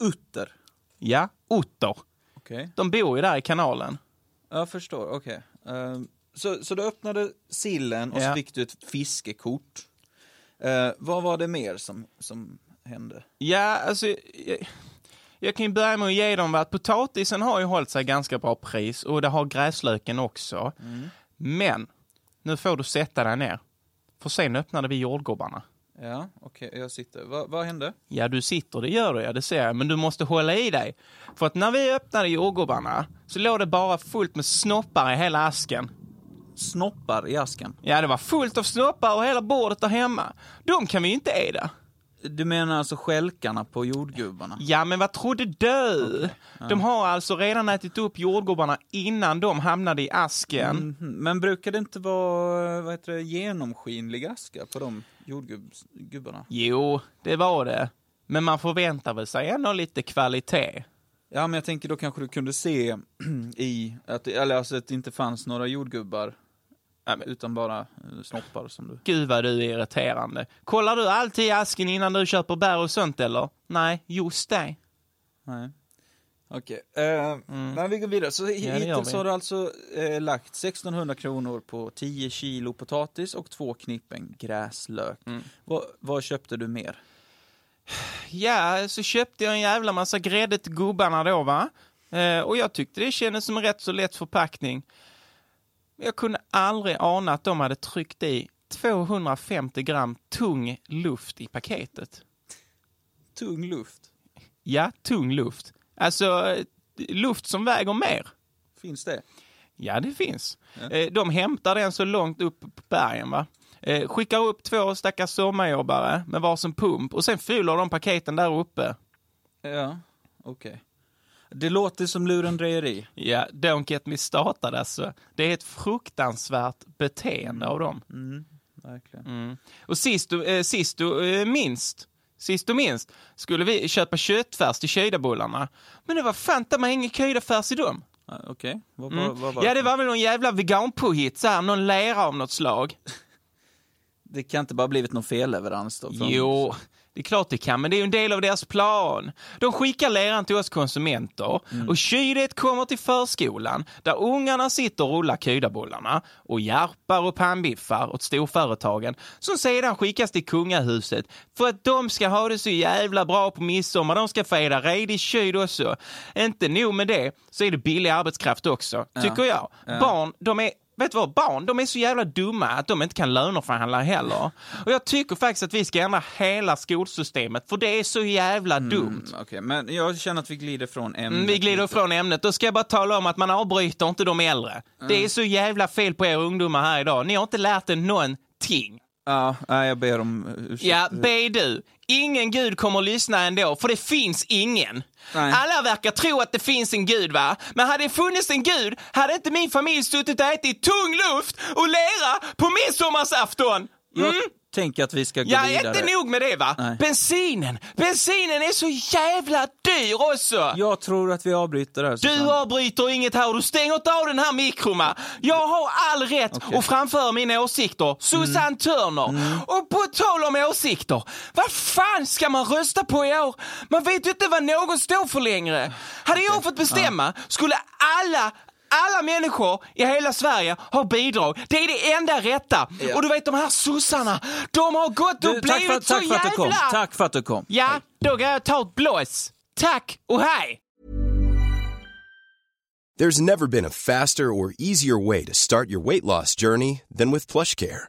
Utter. Ja, otter. Okej. De bor ju där i kanalen. Jag förstår, okej. Ehm, så, så du öppnade sillen och så Ja. fick du ett fiskekort. Eh, vad var det mer som, som hände? Ja, alltså... Jag, jag kan ju börja med att ge dem att potatisen har ju hållit sig ganska bra pris och det har gräslöken också. Men, nu får du sätta dig ner. För sen öppnade vi jordgubbarna. Ja, okej, jag sitter. Va, vad hände? Ja, du sitter, det gör du, ja, det ser jag. Men du måste hålla i dig. För att när vi öppnade jordgubbarna så låg det bara fullt med snoppar i hela asken. Snoppar i asken. Ja, det var fullt av snoppar och hela bordet där hemma. De kan vi ju inte äta. Du menar alltså skälkarna på jordgubbarna? Ja, men vad trodde du? De har alltså redan ätit upp jordgubbarna innan de hamnade i asken. Mhm, Men brukar det inte vara vad heter det, genomskinlig aska på de jordgubbarna? Jo, det var det. Men man förväntar väl sig ändå lite kvalitet. Ja, men jag tänker då kanske du kunde se [CLEARS THROAT] i, att, eller alltså att det inte fanns några jordgubbar, Ja, men- utan bara eh, snoppar som du... Gud vad du är irriterande. Kollar du alltid i asken innan du köper bär och sånt eller? Nej, just det. Nej. Okej, eh, men vi går vidare. Så Mm. gör hittills vi. har du alltså eh, lagt 1600 kronor på 10 kilo potatis och två knippen gräslök. Mm. Vad, vad köpte du mer? Ja, så köpte jag en jävla massa grädde till gubbarna då va. Eh, och jag tyckte det kändes som en rätt så lätt förpackning. Jag kunde aldrig ana att de hade tryckt i 250 gram tung luft i paketet. Tung luft. Ja, tung luft. Alltså, luft som väger mer. Finns det? Ja, det finns. Eh, De hämtar den så långt upp på bergen. va? Eh, Skickar upp två stackars sommarjobbare med varsin pump och sen fyller de paketen där uppe. Ja, okej. Det låter som lurendrejeri. Ja, don't get me started alltså. Det är ett fruktansvärt beteende av dem. Mm, verkligen. Mm. Och sist och, eh, sist och eh, minst, sist och minst, skulle vi köpa köttfärs till köjdabullarna. Men det var fan ta mig ingen köjdafärs i dem. Ja, Okej, vad, Mm. vad, vad var Ja, det var väl någon jävla veganpåhitt, så här, någon lera av något slag. Det kan inte bara blivit någon felleverans då? från- Jo, Det är klart det kan, men det är ju en del av deras plan. De skickar leran till oss konsumenter och kydet kommer till förskolan där ungarna sitter och rullar kydabullarna och järpar och pannbiffar åt storföretagen som sedan skickas till kungahuset för att de ska ha det så jävla bra på midsommar. De ska få äta redig kyd också. Inte nog med det, så är det billig arbetskraft också, tycker jag. Barn, de är Vet du vad, barn de är så jävla dumma att de inte kan löneförhandla heller. Och jag tycker faktiskt att vi ska ändra hela skolsystemet, för det är så jävla dumt. Mm, Okej, men jag känner att vi glider från ämnet. Mm, vi glider lite. från ämnet. Då ska jag bara tala om att man avbryter inte de äldre. Det är så jävla fel på er ungdomar här idag. Ni har inte lärt er någonting. Ja, jag ber om ursäkt. Ja, be du. Ingen gud kommer att lyssna ändå, för det finns ingen. Nej. Alla verkar tro att det finns en gud, va? Men hade det funnits en gud hade inte min familj suttit och ätit tung luft och lera på midsommarsafton. Jag tänker att vi ska gå Ja, vidare. inte nog med det va? Nej. Bensinen! Bensinen är så jävla dyr också! Jag tror att vi avbryter där. Du avbryter inget här och du stänger inte av den här mikron? Jag har all rätt Okej. att framföra mina åsikter. Susanne Turner. Och på tal om åsikter, vad fan ska man rösta på i år? Man vet ju inte vad någon står för längre. Hade jag fått bestämma skulle alla alla människor i hela Sverige har bidrag. Det är det enda rätta. Ja. Och du vet de här sossarna, de har gått och Du, tack blivit för, tack så för att du kom. jävla... Tack för att du kom. Ja, då går jag tar ett blås. Tack och hej! There's never been a faster or easier way to start your weight loss journey than with PlushCare.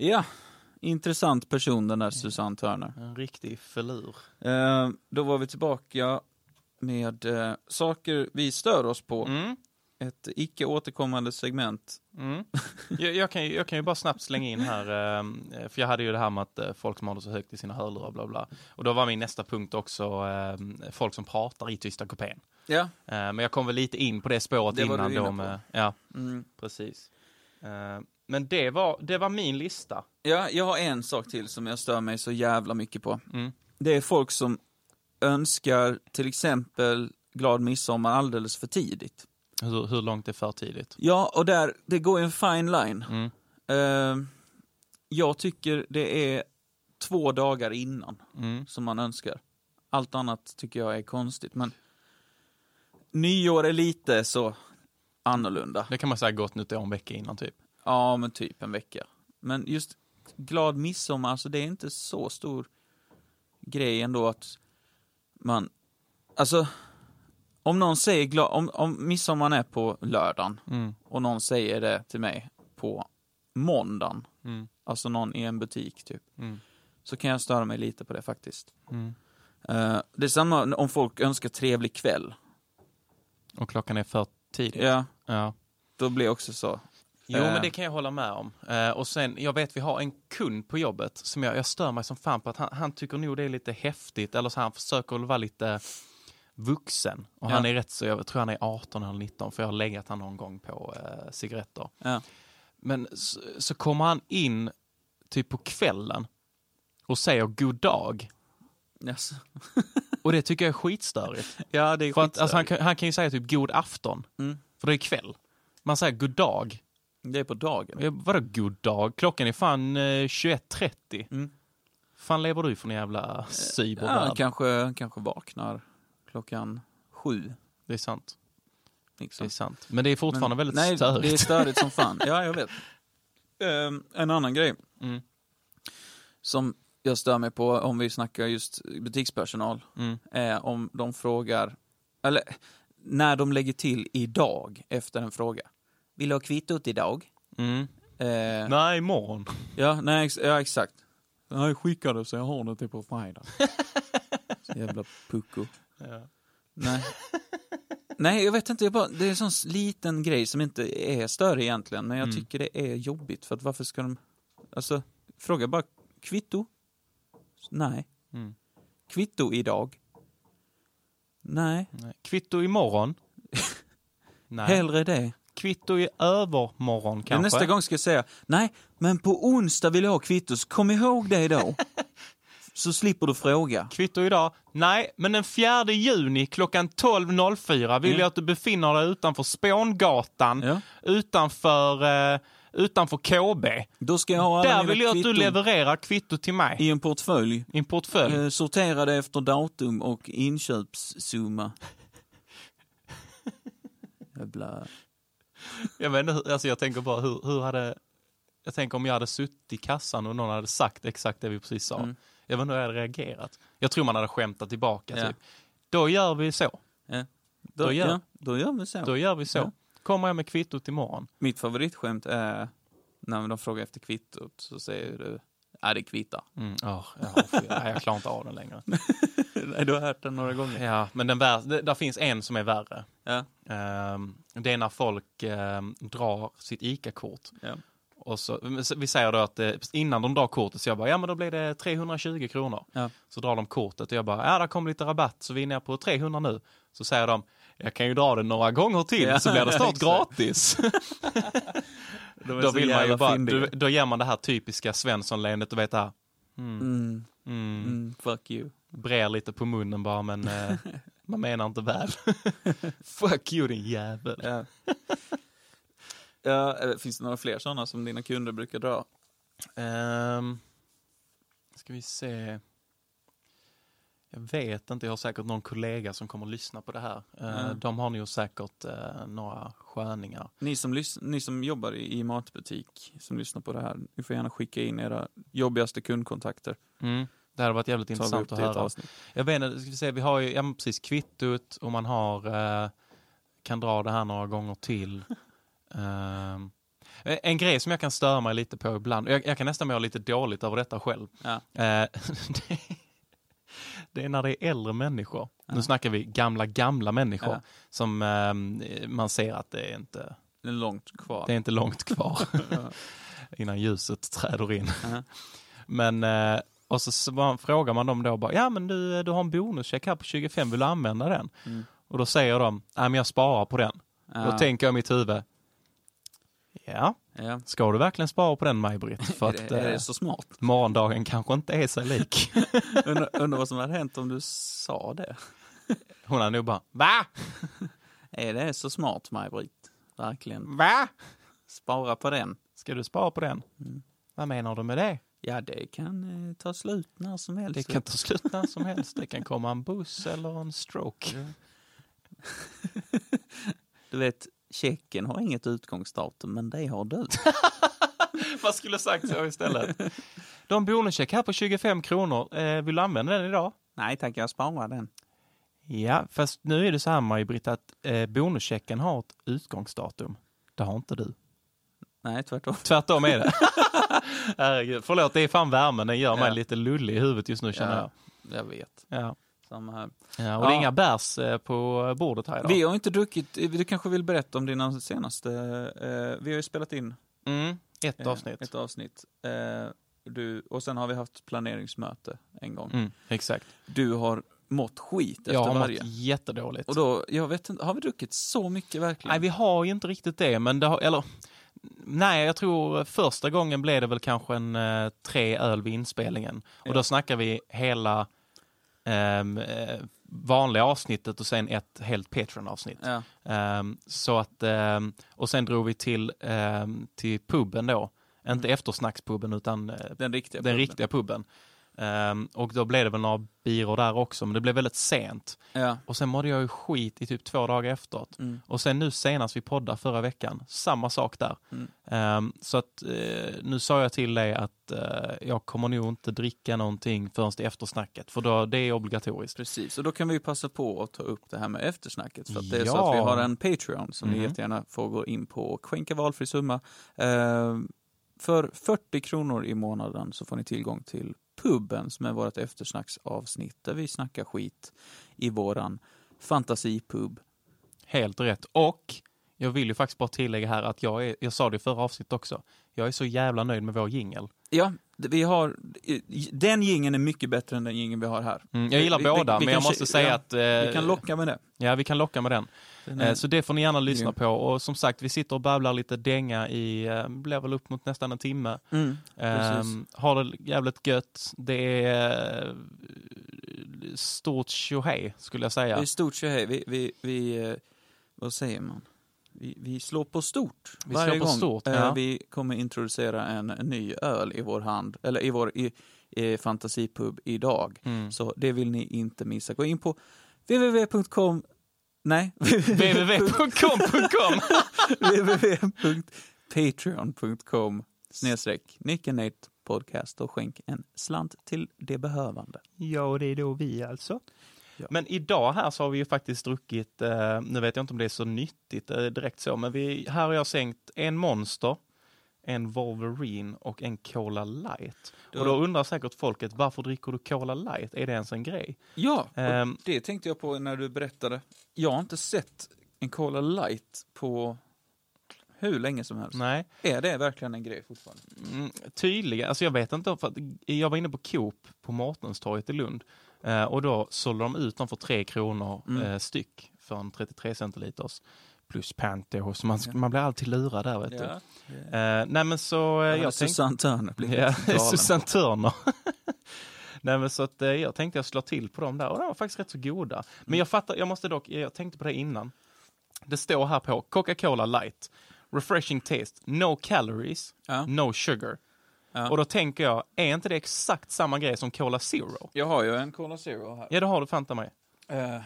Ja, intressant person den där Susanne Turner. En riktig förlur. Eh, då var vi tillbaka med eh, saker vi stör oss på. Mm. Ett icke återkommande segment. Mm. [LAUGHS] Jag, jag, kan, ju- jag kan ju bara snabbt slänga in här, eh, för jag hade ju det här med att eh, folk som har det så högt i sina hörlurar, bla bla. Och då var min nästa punkt också eh, folk som pratar i tysta kupén. Ja. Eh, men jag kom väl lite in på det spåret Det var innan du inne på. med, ja, Mm. precis. Men det var, det var min lista. ja, jag har en sak till som jag stör mig så jävla mycket på. Mm. Det är folk som önskar till exempel glad midsommar alldeles för tidigt. Hur, hur långt är för tidigt? Ja, och där, det går ju en fine line. Mm. Eh, jag tycker det är två dagar innan Mm. som man önskar. Allt annat tycker jag är konstigt, men nyår är lite så annorlunda. Det kan man säga gott nytt år en vecka innan typ. Ja, men typ en vecka. Men just glad midsommar, alltså det är inte så stor grej ändå att man, alltså om någon säger glad, om, om midsommar är på lördagen Mm. och någon säger det till mig på måndagen, Mm. alltså någon i en butik typ, Mm. så kan jag störa mig lite på det faktiskt. Uh, det är samma om folk önskar trevlig kväll. Och klockan är för tidigt. Ja, Ja. då blir jag också så. Jo, Eh. men det kan jag hålla med om. Eh, och sen, jag vet vi har en kund på jobbet som jag, jag stör mig som fan på att han, han tycker nog det är lite häftigt, eller så han försöker vara lite vuxen. Och Ja. han är rätt så, jag tror han är 18 eller 19, för jag har legat han någon gång på eh, cigaretter. Ja. Men så, så kommer han in typ på kvällen och säger god dag. Yes. [LAUGHS] Och det tycker jag är skitstörigt. Ja, det är För att, alltså, han, skitstörigt. kan, han kan ju säga typ god afton, Mm. för det är kväll. Man säger god dag. Det är på dagen. Ja, Vadå god dag? Klockan är fan eh, 21.30. Mm. fan lever du för en jävla Ja, cybervärld? kanske, kanske vaknar klockan sju. Det är sant. Det Liksom. är sant. Men det är fortfarande väldigt nej, störigt. det är störigt som fan. [LAUGHS] Ja, jag vet. Ehm, en annan grej Mm. som jag stör mig på, om vi snackar just butikspersonal, Mm. är om de frågar, eller när de lägger till idag efter en fråga. Vill du ha kvittot idag? Mm. Eh, Nej, imorgon. Ja, nej, ex- ja exakt. Jag skickade så jag har det till på fredag. [LAUGHS] så jävla pucko. Ja. Nej. Nej, jag vet inte. Jag bara, det är en sån liten grej som inte är större egentligen, men jag Mm. tycker det är jobbigt. För att varför ska de... Alltså, fråga bara kvitto? Nej. Mm. Kvitto idag? Nej. Nej. Kvitto imorgon? [LAUGHS] Nej. Hellre det. Kvitto i övermorgon Men kanske? nästa gång ska jag säga, nej, men på onsdag vill jag ha kvitto, så kom ihåg det då. [LAUGHS] så slipper du fråga. Kvitto idag? Nej, men den 4 juni klockan 12.04 vill Ja. jag att du befinner dig utanför Spångatan, Ja. utanför, eh, utanför KB. Då ska jag ha Där vill jag att du levererar kvitto till mig. i en portfölj. I en portfölj. Eh, sorterade efter datum och inköpssumma. [LAUGHS] Jävla... Jag vet inte, alltså jag tänker bara hur, hur hade... Jag tänker om jag hade suttit i kassan och någon hade sagt exakt det vi precis sa. Mm. Jag vet inte hur jag hade reagerat. Jag tror man hade skämtat tillbaka Ja. typ. Då gör vi så. Ja. Då Då, gör- ja, då gör vi så. Då gör vi så. Ja. Kommer jag med kvittot imorgon. Mitt favoritskämt är när de frågar efter kvittot så säger du, ja det kvittar. Mm. Oh, ja, jag klarar inte av den längre. [LAUGHS] Nej, du har hört den några gånger. Ja, men den vär, det, där finns en som är värre. Ja. Ehm, det är när folk ehm, drar sitt ICA-kort. Ja. Och så, vi säger då att eh, innan de drar kortet så jag bara, ja men då blir det 320 kronor. Ja. Så drar de kortet och jag bara, ja där kom lite rabatt så vi är nere på 300 nu. Så säger de, jag kan ju dra det några gånger till Ja, så blir det snart [LAUGHS] gratis. [LAUGHS] Då vill man ju bara, då, då ger man det här typiska Svensson-leendet, du vet det här. Mm, Mm, mm, mm, fuck you. brer lite på munnen bara men eh, [LAUGHS] man menar inte väl. [LAUGHS] Fuck you din jävel. Ja. ja, eh, finns det några fler sådana som dina kunder brukar dra? Um, ska vi se. Jag vet inte, jag har säkert någon kollega som kommer att lyssna på det här. Eh, Mm. De har nog säkert eh, några sköningar. Ni som, ni som jobbar i, matbutik, som lyssnar på det här, ni får gärna skicka in era jobbigaste kundkontakter. Mm. Det hade varit jävligt intressant att höra. Jag vet inte, ska vi se, vi har ju ja, precis kvittot och man har, eh, kan dra det här några gånger till. [LAUGHS] Ehm, en grej som jag kan störa mig lite på ibland, jag, jag kan nästan må lite dåligt över detta själv. Ja. Eh, [LAUGHS] det, är när det är äldre människor. Nu snackar vi gamla, gamla människor Ja. som ehm, man ser att det är inte, Det är långt kvar. det är inte långt kvar [LAUGHS] Ja. innan ljuset träder in. Ja. Men, eh, och så, frågar man dem då bara, ja men du, du har en bonuscheck här på 25, vill du använda den? Mm. Och då säger de, nej men jag sparar på den. Ja. Då tänker jag i mitt huvud, ja, Ja. ska du verkligen spara på den Maj-Britt? [LAUGHS] För Är, att det, är eh, det så smart? morgondagen kanske inte är sig lik. [LAUGHS] Undrar, [LAUGHS] undrar vad som hade hänt om du sa det. Hon hade nog bara, va? Är det så smart, Maj-Britt? Verkligen. Va? Spara på den. Ska du spara på den? Mm. Vad menar du med det? Ja, det kan eh, ta slut när som helst. Det kan ta slut när som helst. Det kan komma en buss eller en stroke. Du vet, checken har inget utgångsdatum, men det har du. [LAUGHS] Vad skulle sagt så istället? Du har en bonuscheck här på 25 kronor. Eh, vill du använda den idag? Nej tack, jag sparar den. Ja, fast nu är det så här Maj-Britt att eh, bonuschecken har ett utgångsdatum. Det har inte du. Nej, tvärtom. Tvärtom är det. [LAUGHS] Herregud, förlåt, det är fan värmen. Den gör mig Ja. lite lullig i huvudet just nu känner Ja, jag. jag vet. Ja. Samma här. Ja, och det är Ja. inga bärs eh, på bordet här idag. Vi har inte druckit, du kanske vill berätta om dina senaste, eh, vi har ju spelat in Mm, ett eh, avsnitt. ett avsnitt. Eh, du, och sen har vi haft planeringsmöte en gång. Mm, exakt. Du har mått skit efter Jag har varje. mått jättedåligt. Och då, jag vet inte, har vi druckit så mycket verkligen? Nej, vi har ju inte riktigt det, men det har, eller Nej, jag tror första gången blev det väl kanske en eh, tre öl vid inspelningen. Och Ja. då snackar vi hela eh, vanliga avsnittet och sen ett helt Patreon-avsnitt. Ja. Ehm, så att, ehm, och sen drog vi till, till puben då. Inte eftersnackspuben utan eh, Den riktiga. den puben. riktiga puben. Ehm, och då blev det väl några biror där också, men det blev väldigt sent. Ja. Och sen mådde jag ju skit i typ två dagar efteråt. Mm. Och sen nu senast vi poddade förra veckan, samma sak där. Mm. Ehm, så att eh, nu sa jag till dig att eh, jag kommer nog inte dricka någonting förrän till eftersnacket, för då, det är obligatoriskt. Precis, och då kan vi passa på att ta upp det här med eftersnacket. För att det är så att vi har en Patreon som ni Mhm. jättegärna får gå in på och skänka valfri summa. Eh, för 40 kronor i månaden så får ni tillgång till puben som är vårt eftersnacksavsnitt där vi snackar skit i våran fantasipub. Helt rätt. Och jag vill ju faktiskt bara tillägga här att jag, är, jag sa det i förra avsnittet också, jag är så jävla nöjd med vår jingel. Ja, vi har, den gingen är mycket bättre än den gingen vi har här. Mm, jag gillar Vi- vi- båda, vi men jag måste säga ja, att... eh, Vi kan locka med det. Ja, vi kan locka med den. Den Eh, Så det får ni gärna lyssna grym. på. Och som sagt, vi sitter och babblar lite dänga i, eh, blir väl upp mot nästan en timme. Mm. Um, har det jävligt gött. Det är eh, stort tjohej, skulle jag säga. Det är stort tjohej. Vi, vi, vi, eh, vad säger man? Vi, vi slår på stort Vi varje slår på gång. stort, Eh, ja. Vi kommer introducera en, en ny öl i vår hand, eller i vår i, i fantasipub idag. Mm. Så det vill ni inte missa. Gå in på www.com Nej. [LAUGHS] www.com.com www.patreon.com snedstreck Nick and Nate podcast och skänk en slant till det behövande. Ja, det är då vi alltså. Ja. Men idag här så har vi ju faktiskt druckit, eh, nu vet jag inte om det är så nyttigt eh, direkt så, men vi, här har jag sänkt en Monster, en Wolverine och en Cola Light. Då- Och då undrar säkert folket, varför dricker du Cola Light? Är det ens en grej? Ja, Ehm. det tänkte jag på när du berättade. Jag har inte sett en Cola Light på hur länge som helst. Nej. Är det verkligen en grej fortfarande? Mm, tydligen, alltså jag vet inte, för jag var inne på Coop på Mårtenstorget i Lund eh, och då sålde de ut dem för tre kronor Mm. eh, styck för en 33 centiliters plus Panther, så man, man blir alltid lurad där vet du. Eh, nej men så eh, Jag tänkte... Susanne Törner blir Ja, [LAUGHS] galen. Susanne Törner. [LAUGHS] Nej men så att eh, jag tänkte jag slå till på dem där och de var faktiskt rätt så goda. Men jag fattar, jag måste dock, jag tänkte på det innan. Det står här på Coca-Cola light, refreshing taste, no calories, Ja. no sugar. Ja. Och då tänker jag, är inte det exakt samma grej som Cola Zero? Jag har ju en Cola Zero här. Ja det har du fanta mig. Eh,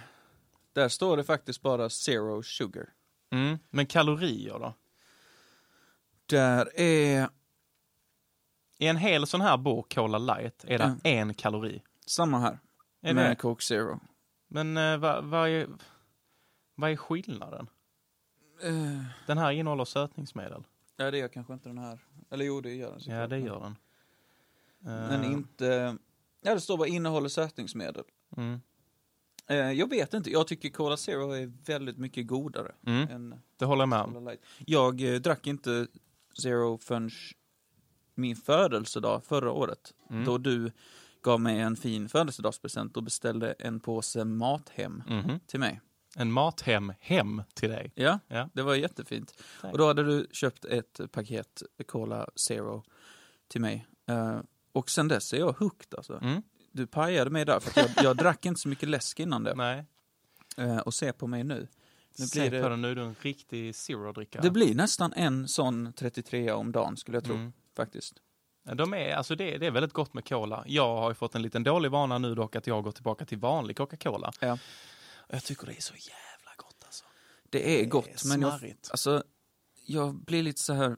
där står det faktiskt bara Zero Sugar. Mm. Men kalorier då? Där är I en hel sån här burk Cola light är det Ja. en kalori. samma här. Är med det? Coke Zero. Men eh, vad vad är, vad är skillnaden? Eh, Den här innehåller sötningsmedel. ja, det gör kanske inte den här. Eller jo, det gör den såklart. Ja, det gör den. Men Eh, inte... Ja, det står bara innehåller sötningsmedel. Mm. Eh, jag vet inte, jag tycker Cola Zero är väldigt mycket godare Mm. än Det håller jag med om. Jag eh, drack inte Zero förrän min födelsedag förra året. Mm. Då du gav mig en fin födelsedagspresent och beställde en påse Mathem Mhm. till mig. En mathem hem till dig. Ja, Ja. det var jättefint. Tack. Och då hade du köpt ett paket Cola Zero till mig. Eh, och sen dess är jag hooked alltså. Mm. Du pajade mig där, för att jag, jag drack inte så mycket läsk innan det. Nej, Eh, och se på mig nu. Nu se blir på det, den nu, är du en riktig zero-drickare. det blir nästan en sån 33 om dagen skulle jag tro, Mm. faktiskt. De är, alltså det, det är väldigt gott med cola. Jag har ju fått en liten dålig vana nu dock att jag går tillbaka till vanlig Coca-Cola. Ja. Och jag tycker det är så jävla gott alltså. Det är Det gott, är men jag, alltså, jag blir lite så här...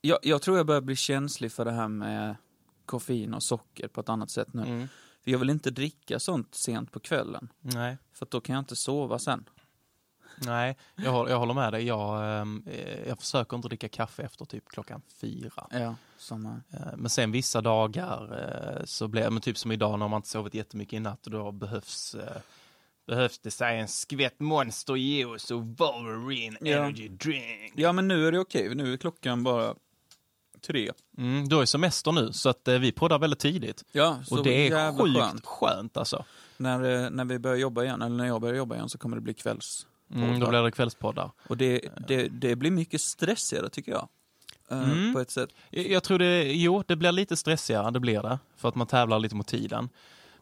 Jag, jag tror jag börjar bli känslig för det här med koffein och socker på ett annat sätt nu. Mm. För jag vill inte dricka sånt sent på kvällen, Nej, för då kan jag inte sova sen. nej, jag, håller- jag håller med dig. Jag, ehm, eh, jag försöker inte dricka kaffe efter typ klockan fyra. Ja, samma. Eh, Men sen vissa dagar eh, så blir men typ som idag när man inte sovit jättemycket i natt då behövs eh, behövs det säga en skvätt Monster juice och Wolverine Ja. Energy Drink. Ja, men nu är det okej. Nu är klockan bara tre. Mm, du har ju semester nu så att eh, vi poddar väldigt tidigt. Ja, så Och det är jävla sjukt skönt. skönt, alltså. När, eh, när vi börjar jobba igen, eller när jag börjar jobba igen, så kommer det bli kvälls. Mm, då blir det kvällspoddar. Och det, det, det blir mycket stressigare tycker jag. Eh, Mm. På ett sätt. Jag, jag tror det, jo, det blir lite stressigare, det blir det. För att man tävlar lite mot tiden.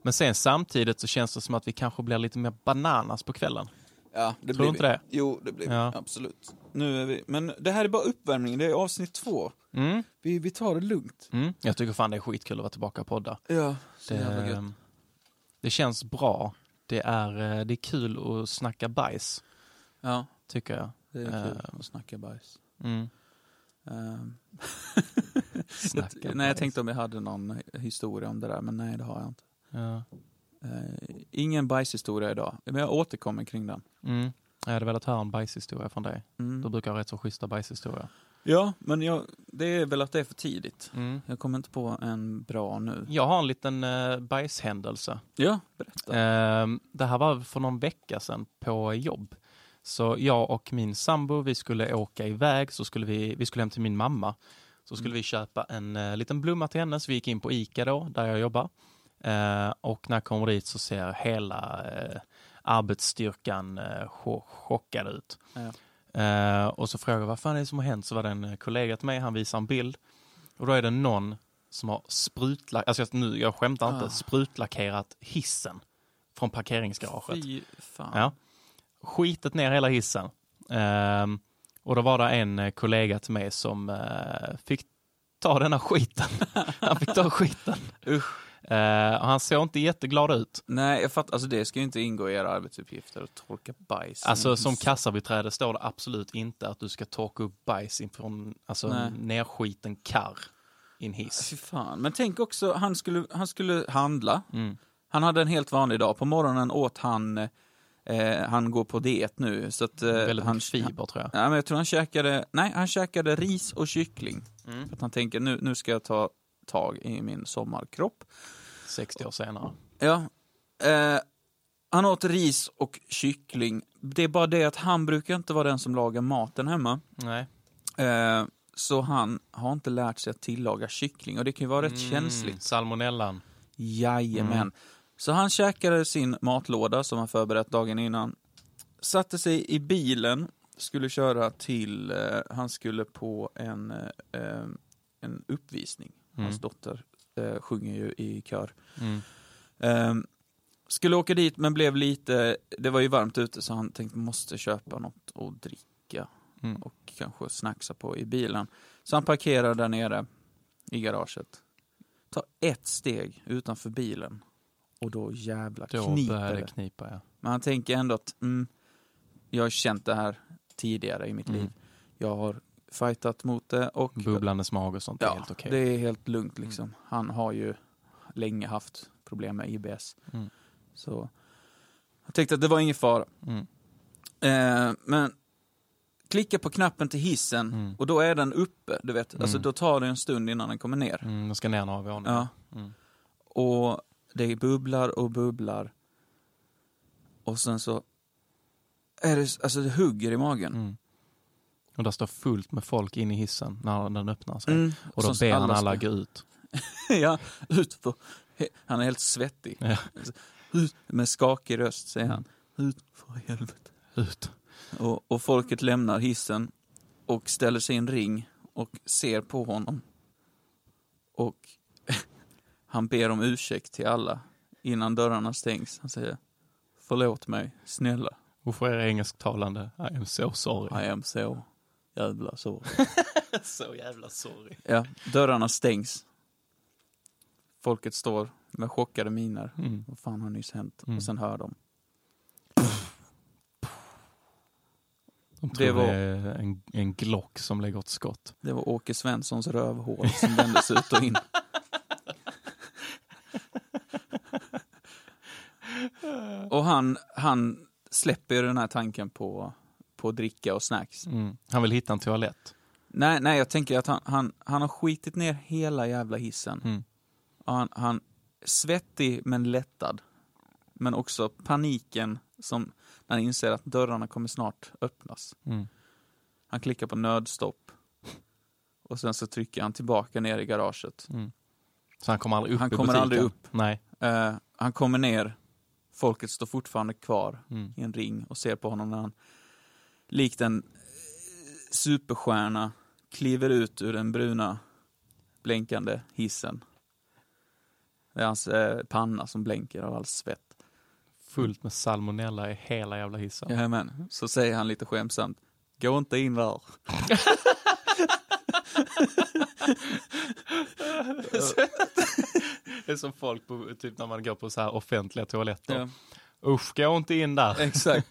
Men sen samtidigt så känns det som att vi kanske blir lite mer bananas på kvällen. Ja, det Tror du inte det? Jo, det blir Ja. vi. Absolut. Nu är vi, men det här är bara uppvärmning, det är avsnitt två. Mm. Vi, vi tar det lugnt. Mm. Jag tycker fan det är skitkul att vara tillbaka och podda. Ja, så jävla Det, gött. det känns bra. Det är, eh, det är kul att snacka bajs, Ja, tycker jag. det är kul Eh. att snacka bajs. Mm. Ehm, [LAUGHS] Snacka jag, nej, jag tänkte om jag hade någon historia om det där, men nej, det har jag inte. Ja. Eh, ingen bajshistoria idag, men jag återkommer kring den. Mm. Jag hade velat höra en bajshistoria från dig. Mm. Du brukar ha rätt så schyssta bajshistorier. Ja, men jag, det är väl att det är för tidigt. Mm. Jag kommer inte på en bra nu. Jag har en liten uh, bajshändelse. Ja, berätta. Ehm, det här var för någon vecka sedan på jobb. Så jag och min sambo, vi skulle åka iväg, så skulle vi, vi skulle hem till min mamma. Så skulle vi köpa en eh, liten blomma till henne, så vi gick in på ICA då, där jag jobbar. Eh, och när jag kommer dit så ser hela eh, arbetsstyrkan eh, cho- chockad ut. Ja. Eh, och så frågar jag vad fan är det som har hänt? Så var det en eh, kollega till mig, han visar en bild. Och då är det någon som har sprutlackerat, alltså jag, nu, jag skämtar inte, Ah. sprutlackerat hissen från parkeringsgaraget. Fy fan. Ja. Skitet ner hela hissen. Ehm, och då var det en kollega till mig som eh, fick ta denna skiten. [LAUGHS] han fick ta skiten. Usch. Och han såg inte jätteglad ut. Nej, jag fattar. Alltså det ska ju inte ingå i era arbetsuppgifter att torka bajs. Alltså som kassabiträde står det absolut inte att du ska torka upp bajs inför alltså, Nej. nerskiten karr i en hiss. Fy fan. Men tänk också, han skulle, han skulle handla. Mm. Han hade en helt vanlig dag. På morgonen åt han, eh, han går på diet nu. Så att, eh, Väldigt han, fiber tror jag. Ja, men jag tror han käkade, nej, han käkade ris och kyckling. Mm. För att han tänker, nu, nu ska jag ta tag i min sommarkropp. 60 år senare. Ja. Eh, han åt ris och kyckling. Det är bara det att han brukar inte vara den som lagar maten hemma. Nej. Eh, så han har inte lärt sig att tillaga kyckling och det kan ju vara rätt Mm, känsligt. Salmonellan. Jajamän. Mm. Så han käkade sin matlåda som han förberett dagen innan. Satte sig i bilen, skulle köra till, eh, han skulle på en, eh, eh, en uppvisning. Hans Mm. dotter eh, sjunger ju i kör. Mm. Eh, skulle åka dit men blev lite, det var ju varmt ute så han tänkte måste köpa något att dricka Mm. och kanske snacksa på i bilen. Så han parkerar där nere i garaget. Tar ett steg utanför bilen och då jävla kniper det knipa, ja. Men han tänker ändå att mm, jag har känt det här tidigare i mitt Mm. liv. Jag har fightat mot det och Bubblandes mag och sånt är ja, helt okej. det är helt lugnt liksom. Han har ju länge haft problem med IBS. Mm. Så jag tänkte att det var ingen fara. Mm. Eh, men klicka på knappen till hissen Mm. och då är den uppe, du vet. Alltså Mm. då tar det en stund innan den kommer ner. Mm, jag ska ner några våningar. Ja. Mm. Och det bubblar och bubblar. Och sen så är det, alltså det hugger i magen. Och där står fullt med folk in i hissen när den öppnar sig. Mm. Och då Som ber han alla ska- gå ut. [LAUGHS] ja, ut för, han är helt svettig. Ja. Ut, med skakig röst säger han. Ut för helvete. Ut. Och, och folket lämnar hissen och ställer sig i en ring och ser på honom. Och [LAUGHS] han ber om ursäkt till alla innan dörrarna stängs. Han säger Förlåt mig, snälla. Och för er engelsktalande, I am so sorry. I am so jävla så. [LAUGHS] så jävla sorry. Ja, dörrarna stängs. Folket står med chockade miner. Mm. Vad fan har nyss hänt? Mm. Och sen hör de. De tror Det var- det är en, en glock som lägger ett skott. Det var Åke Svenssons rövhål som vändes ut och in. [LAUGHS] Och han, han släpper ju den här tanken på, på dricka och snacks. Mm. Han vill hitta en toalett. Nej, nej, jag tänker att han, han, han har skitit ner hela jävla hissen. Mm. Han, han svettig men lättad. Men också paniken som när han inser att dörrarna kommer snart öppnas. Mm. Han klickar på nödstopp. Och sen så trycker han tillbaka ner i garaget. Mm. Så han kommer aldrig upp Han i kommer butiken? aldrig upp. Nej. Eh, han kommer ner. Folket står fortfarande kvar Mm. i en ring och ser på honom när han likt en eh, superstjärna kliver ut ur den bruna blänkande hissen. Det är hans eh, panna som blänker av all svett. Fullt med salmonella i hela jävla hissen. Jajamän. Så säger han lite skämtsamt. Gå inte in där. [LAUGHS] Det är som folk på, typ när man går på så här offentliga toaletter. Ja. Usch, gå inte in där. Exakt.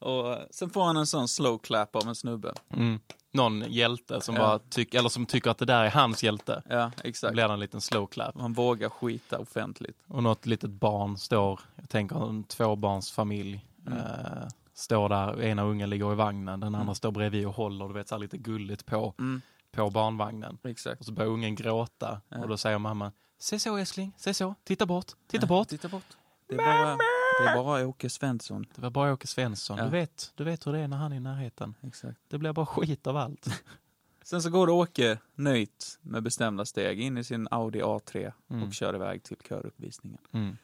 Och eh, sen får han en sån slow clap av en snubbe. Mm. någon hjälte som Ja. bara tycker, eller som tycker att det där är hans hjälte. Ja, exakt. blir det en liten slow clap. Man vågar skita offentligt. Och något litet barn står, jag tänker en tvåbarnsfamilj, Mm. eh, står där, ena ungen ligger i vagnen, den andra står bredvid och håller, du vet så här lite gulligt på, Mm, på barnvagnen. exakt. Och så börjar ungen gråta Ja. och då säger mamma, se så älskling, se så, titta bort, titta Ja, bort. Titta bort. Det är bara, det är bara Åke Svensson. Det var bara Åke Svensson, Ja. du, vet, du vet hur det är när han är i närheten. Exakt. Det blir bara skit av allt. [LAUGHS] Sen så går Åke nöjt med bestämda steg in i sin Audi A3 Mm. och kör iväg till köruppvisningen. Mm.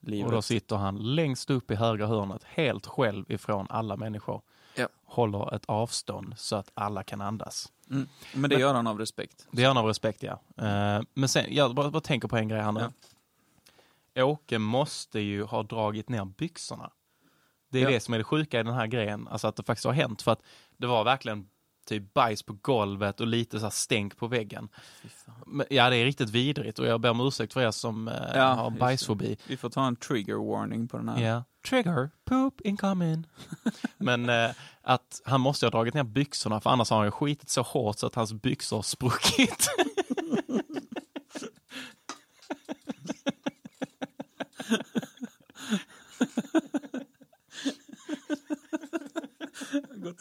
Livet. Och då sitter han längst upp i högra hörnet, helt själv ifrån alla människor. Ja. Håller ett avstånd så att alla kan andas. mm. Men det Men- gör han av respekt. Det är han av respekt, ja. Eh, men sen, jag bara, bara tänker på en grej här nu. Åke måste ju ha dragit ner byxorna. Det är Ja. det som är det sjuka i den här grejen, alltså att det faktiskt har hänt. För att det var verkligen typ bajs på golvet och lite så stänk på väggen. Ja, det är riktigt vidrigt och jag ber om ursäkt för er som eh, Ja, har bajsfobi. Vi får ta en trigger warning på den här. Ja. Trigger, poop incoming. [LAUGHS] Men eh, att han måste ha dragit ner byxorna för annars har han ju skitit så hårt så att hans byxor har spruckit. [LAUGHS]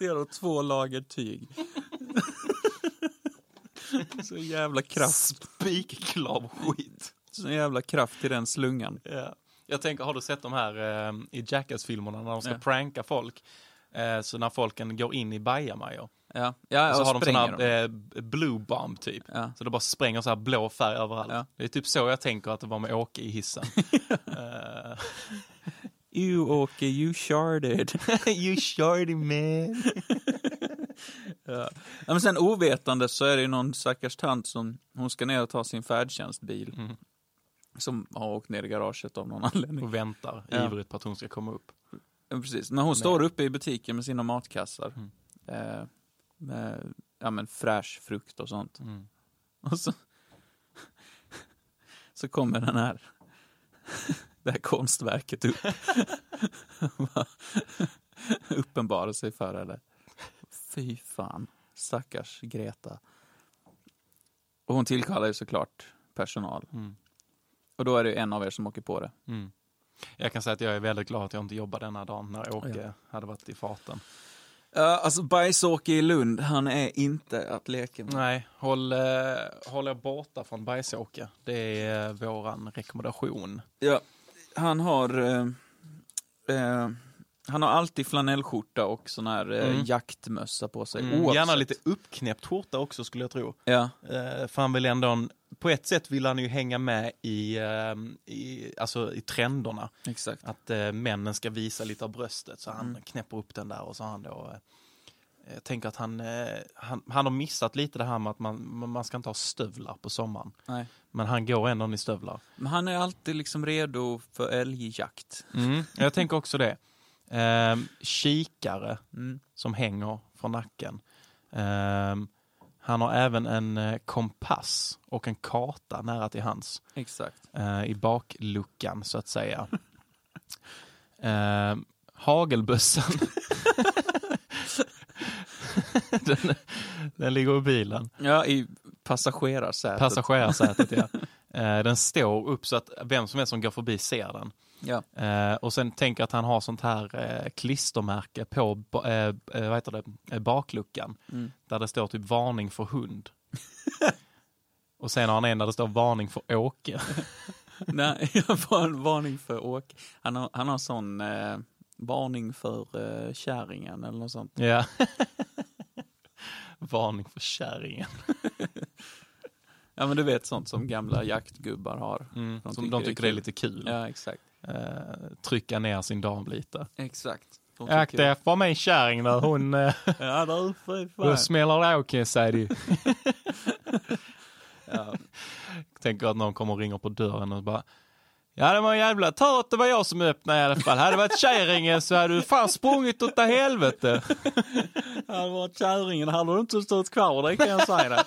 Igenom två lager tyg. [LAUGHS] så jävla kraft. Spikklar skit. Så jävla kraft i den slungan. Ja. Jag tänker, har du sett de här eh, i Jackass-filmerna när de ska Ja. pranka folk? Eh, så när folken går in i bajamajor. Ja, ja så och har de såna dem. eh, blue bomb typ. Ja. Så det bara spränger så här blå färg överallt. Ja. Det är typ så jag tänker att det var med Åke i hissen. [LAUGHS] Eh, You Åke, you sharded. [LAUGHS] you shorty man. [LAUGHS] ja. men sen ovetande så är det ju någon stackars tant som, hon ska ner och ta sin färdtjänstbil. Mm. Som har åkt ner i garaget av någon anledning. Och väntar Ja. ivrigt på att hon ska komma upp. Ja, precis. Men hon står uppe i butiken med sina matkassar. Mm. Eh, med ja, men fräsch frukt och sånt. Mm. Och så, [LAUGHS] så kommer den här, det här konstverket upp. [LAUGHS] Uppenbarar sig för henne. Fy fan, stackars Greta. Och hon tillkallar ju såklart personal. Mm. Och då är det en av er som åker på det. Mm. Jag kan säga att jag är väldigt glad att jag inte jobbade denna dagen när Åke hade varit i farten. Ja, alltså Bajs-Åke i Lund, han är inte att leka med. Nej, håll, eh, håll er borta från Bajsåke. Det är eh, våran rekommendation. Ja, han har... Eh, eh, han har alltid flanellskjorta och sån här eh, Mm. jaktmössa på sig. Mm, oavsett. gärna lite uppknäppt skjorta också skulle jag tro. Ja, Eh, för han vill ändå, en, på ett sätt vill han ju hänga med i, eh, i, alltså i trenderna. exakt. Att eh, männen ska visa lite av bröstet. Så han Mm. knäpper upp den där och så har han då eh, jag tänker att han, eh, han, han har missat lite det här med att man, man ska inte ha stövlar på sommaren. Nej. Men han går ändå i stövlar. Men han är alltid liksom redo för älgjakt. Mm, jag tänker också det. Ehm, kikare Mm. som hänger från nacken. Ehm, han har även en eh, kompass och en karta nära till hans. Exakt. eh, i bakluckan så att säga. Ehm, hagelbössan. [LAUGHS] [LAUGHS] den, den ligger i bilen. Ja, i passagerarsätet. Passagerarsätet, ja. [LAUGHS] Eh, den står upp så att vem som helst som går förbi ser den. Ja. Eh, och sen tänker att han har sånt här eh, klistermärke på eh, vad heter det? Bakluckan. Mm. Där det står typ varning för hund. [LAUGHS] och sen har han en där det står varning för Åke. Nej, var varning för Åke. Han har, han har sån eh, varning för eh, kärringen eller något sånt. Ja. Varning för kärringen. [LAUGHS] Ja, men du vet sånt som gamla jaktgubbar har. Mm, De som tycker de tycker det är lite kul. Ja, exakt. Eh, trycka ner sin dam lite. Exakt. Akta er för min kärring där, hon... eh, [LAUGHS] Ja, du, fy fan. smäller det åken, säger du. Ja, Tänker att någon kommer och ringer på dörren och bara Ja det var en jävla tur att det var jag som öppnade i alla fall. Hade det varit kärringen så hade du fan sprungit åt helvete. [LAUGHS] hade det varit kärringen hade du inte stått kvar, det kan jag säga dig.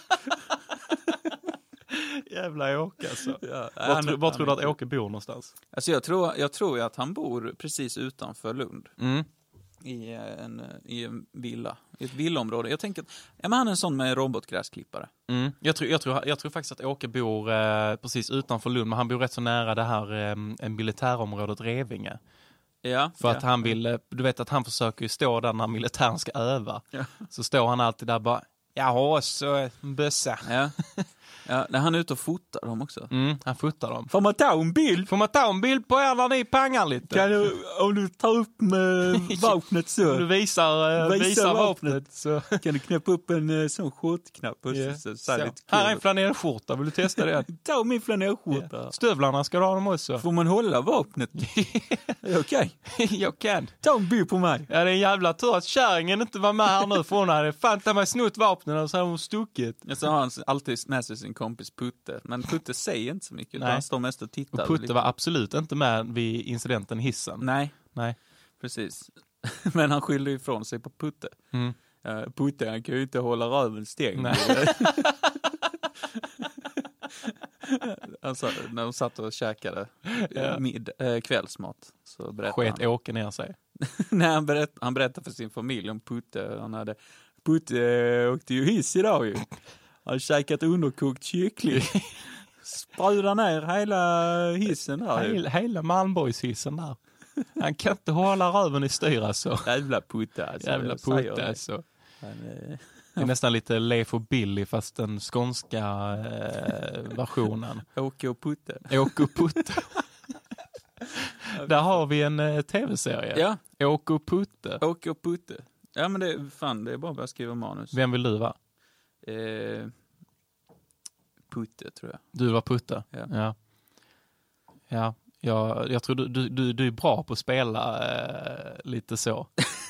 [LAUGHS] Jävla Åke alltså. Ja, Var, tro, var tror du att Åke bor någonstans? Alltså jag tror, jag tror ju att han bor precis utanför Lund. Mm. I, eh, en, eh, i en villa, i ett villaområde. Jag tänker är en sån med robotgräsklippare. Mm. Jag, tror, jag, tror, jag tror faktiskt att Åke bor eh, precis utanför Lund, men han bor rätt så nära det här eh, militärområdet Revinge. Ja, För ja. att han vill, eh, du vet att han försöker ju stå där när militären ska öva. Ja. Så står han alltid där bara, jag har också en bössa. Ja. [LAUGHS] ja, när han är ute och fotar dem också. Mm, han fotar dem. Får man ta en bild? Får man ta en bild på er när ni pangar lite? du, om du tar upp med [LAUGHS] vapnet så, Du visar, eh, Visa visar vapnet. vapnet. Så. [LAUGHS] kan du knäppa upp en eh, sån skjortknapp och Ja. så, så, så. Här är en flanellskjorta, vill du testa den? [LAUGHS] Ta min flanellskjorta. Stövlarna ska du ha dem också. Får man hålla vapnet? Okej, jag kan. ta en bild på mig. Ja, det är en jävla tur att kärringen inte var med här nu för hon hade fan ta mig snott vapnen och så hade hon stuckit. Ja, så har han alltid med sig sin kompis Putte, men [LAUGHS] Putte säger inte så mycket, utan Nej. han står mest och tittar. Och Putte lite. var absolut inte med vid incidenten i hissen. Nej, Nej. precis. [LAUGHS] Men han skyller ifrån sig på Putte. Mm. Eh, Putte, han kan ju inte hålla röven stängd. [LAUGHS] Alltså, när de satt och käkade Ja. mid, eh, kvällsmat så berättade Sket han. Åke ner sig. Nej, han, berätt, han berättade för sin familj om Putte. Han hade, Putte eh, åkte ju hiss idag ju. Hade käkat underkokt kyckling. [LAUGHS] Sprudade ner hela hissen där. Hela, hela Malmborgshissen där. Han kan inte hålla röven i styr alltså. Jävla Putte alltså. Jävla det. alltså. Han, eh, Det är nästan lite Leif och Billy fast den skånska eh, versionen. [LAUGHS] Åke och Putte. Åke och Putte. [LAUGHS] Där har vi en eh, tv-serie. Ja, Åke och Putte. Åke och Putte. Ja men det fan, det är bara att börja skriva manus. Vem vill du vara? Eh, Putte tror jag. Du var Putte? Ja. Ja, ja jag, jag tror du, du, du, du är bra på att spela eh, lite så.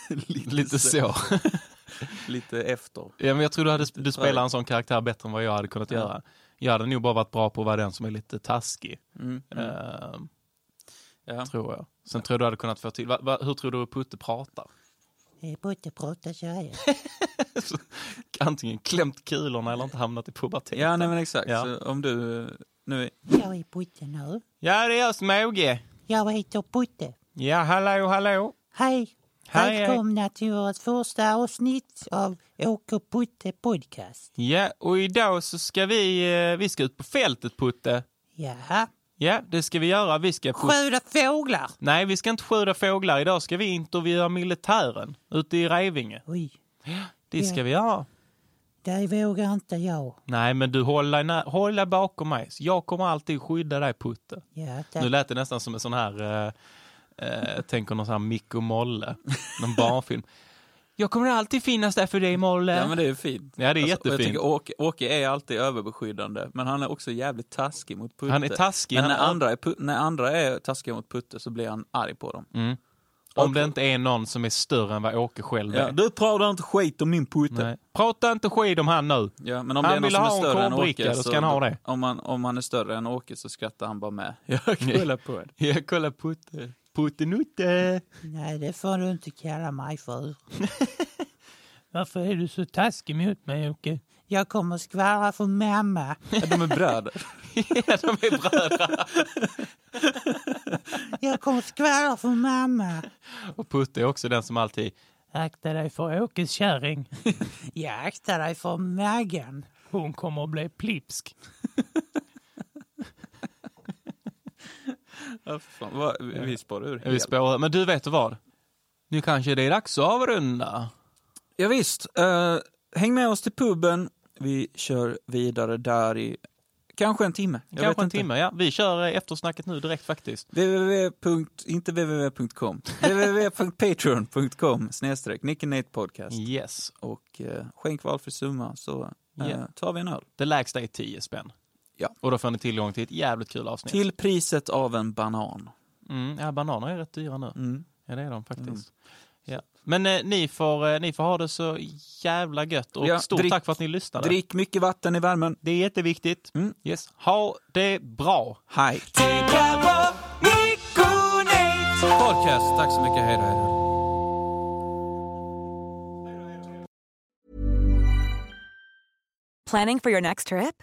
[LAUGHS] lite så. [LAUGHS] Lite efter. Ja, men jag tror du, hade, du spelar en sån karaktär bättre än vad jag hade kunnat Ja. göra. Jag hade nog bara varit bra på att vara den som är lite taskig. Mm. Eh, Ja. Tror jag. Sen tror jag du hade kunnat få till... Va, va, hur tror du Putte pratar? Putte pratar så här. [LAUGHS] Antingen klämt kulorna eller inte hamnat i puberteten. ja, nej men exakt. Ja. Så om du nu är... Jag är Putte nu. Ja, det är jag som är Åge. Jag heter Putte. Ja, hallå, hallå. Hej! Hej, Välkomna till vårt första avsnitt av Åke Putte podcast. Ja, och idag så ska vi, eh, vi ska ut på fältet, Putte. Jaha. Ja, det ska vi göra. Vi ska... Skjuta fåglar! Nej, vi ska inte skjuta fåglar. Idag ska vi intervjua militären ute i Revinge. Oj, Det ska Ja. vi göra. det vågar inte jag. Nej, men du håll dig, nä- håll dig bakom mig. Jag kommer alltid skydda dig, Putte. Ja, tack. Nu lät det nästan som en sån här, eh, eh, tänker någon sån här Mick och Molle, [LAUGHS] någon barnfilm. Jag kommer alltid finnas där för dig, Molle. Ja men det är fint. Ja, det är Jag jättefint. tycker Åke, Åke är alltid överbeskyddande, men han är också jävligt taskig mot Putte. Han är taskig. Men när han- andra, är, pu- när andra är taskiga mot Putte så blir han arg på dem. Mm. Om det inte är någon som är större än vad Åke själv Ja, är. du pratar inte skit om min Putte. Nej. Prata inte skit om han nu. Ja, men om Han det är någon vill som ha är en större än korvbricka, Åke då ska han ha det. Om, man, om han är större än Åke så skrattar han bara med. [LAUGHS] Jag kollar på det. Ja, kolla Putte. Puttenutte. Nej, det får du inte kalla mig för. [LAUGHS] Varför är du så taskig mot mig, Åke? Jag kommer skvallra för mamma. Ja, de är bröder. [LAUGHS] ja, de är bröder. Jag kommer skvallra för mamma. Och Putte är också den som alltid... Akta dig för Åkes kärring. Jag aktar dig för Maggan. Hon kommer att bli plipsk. Ja, vi spårar ur Vi spårar. Men du, vet vad? Nu kanske det är dags att avrunda. Ja, visst. Eh, häng med oss till puben. Vi kör vidare där i kanske en timme. Jag Kanske en inte. timme, ja. Vi kör eh, eftersnacket nu direkt faktiskt. www. Inte www.com. [LAUGHS] www.patreon.com snedstreck podcast. Yes. Och eh, skänk valfri summa så eh, Ja. tar vi en öl. Det lägsta är 10 spänn. Ja. Och då får ni tillgång till ett jävligt kul avsnitt. Till priset av en banan. Mm, ja, bananer är rätt dyra nu. Mm. Ja, det är de faktiskt. Ja. Men eh, ni, får, eh, ni får ha det så jävla gött. Och Ja, stort drick- tack för att ni lyssnade. Drick mycket vatten i värmen. Det är jätteviktigt. Mm. Yes. Ha det bra. Hej. Podcast. Tack så mycket. Hej då. Hej då. Planning for your next trip?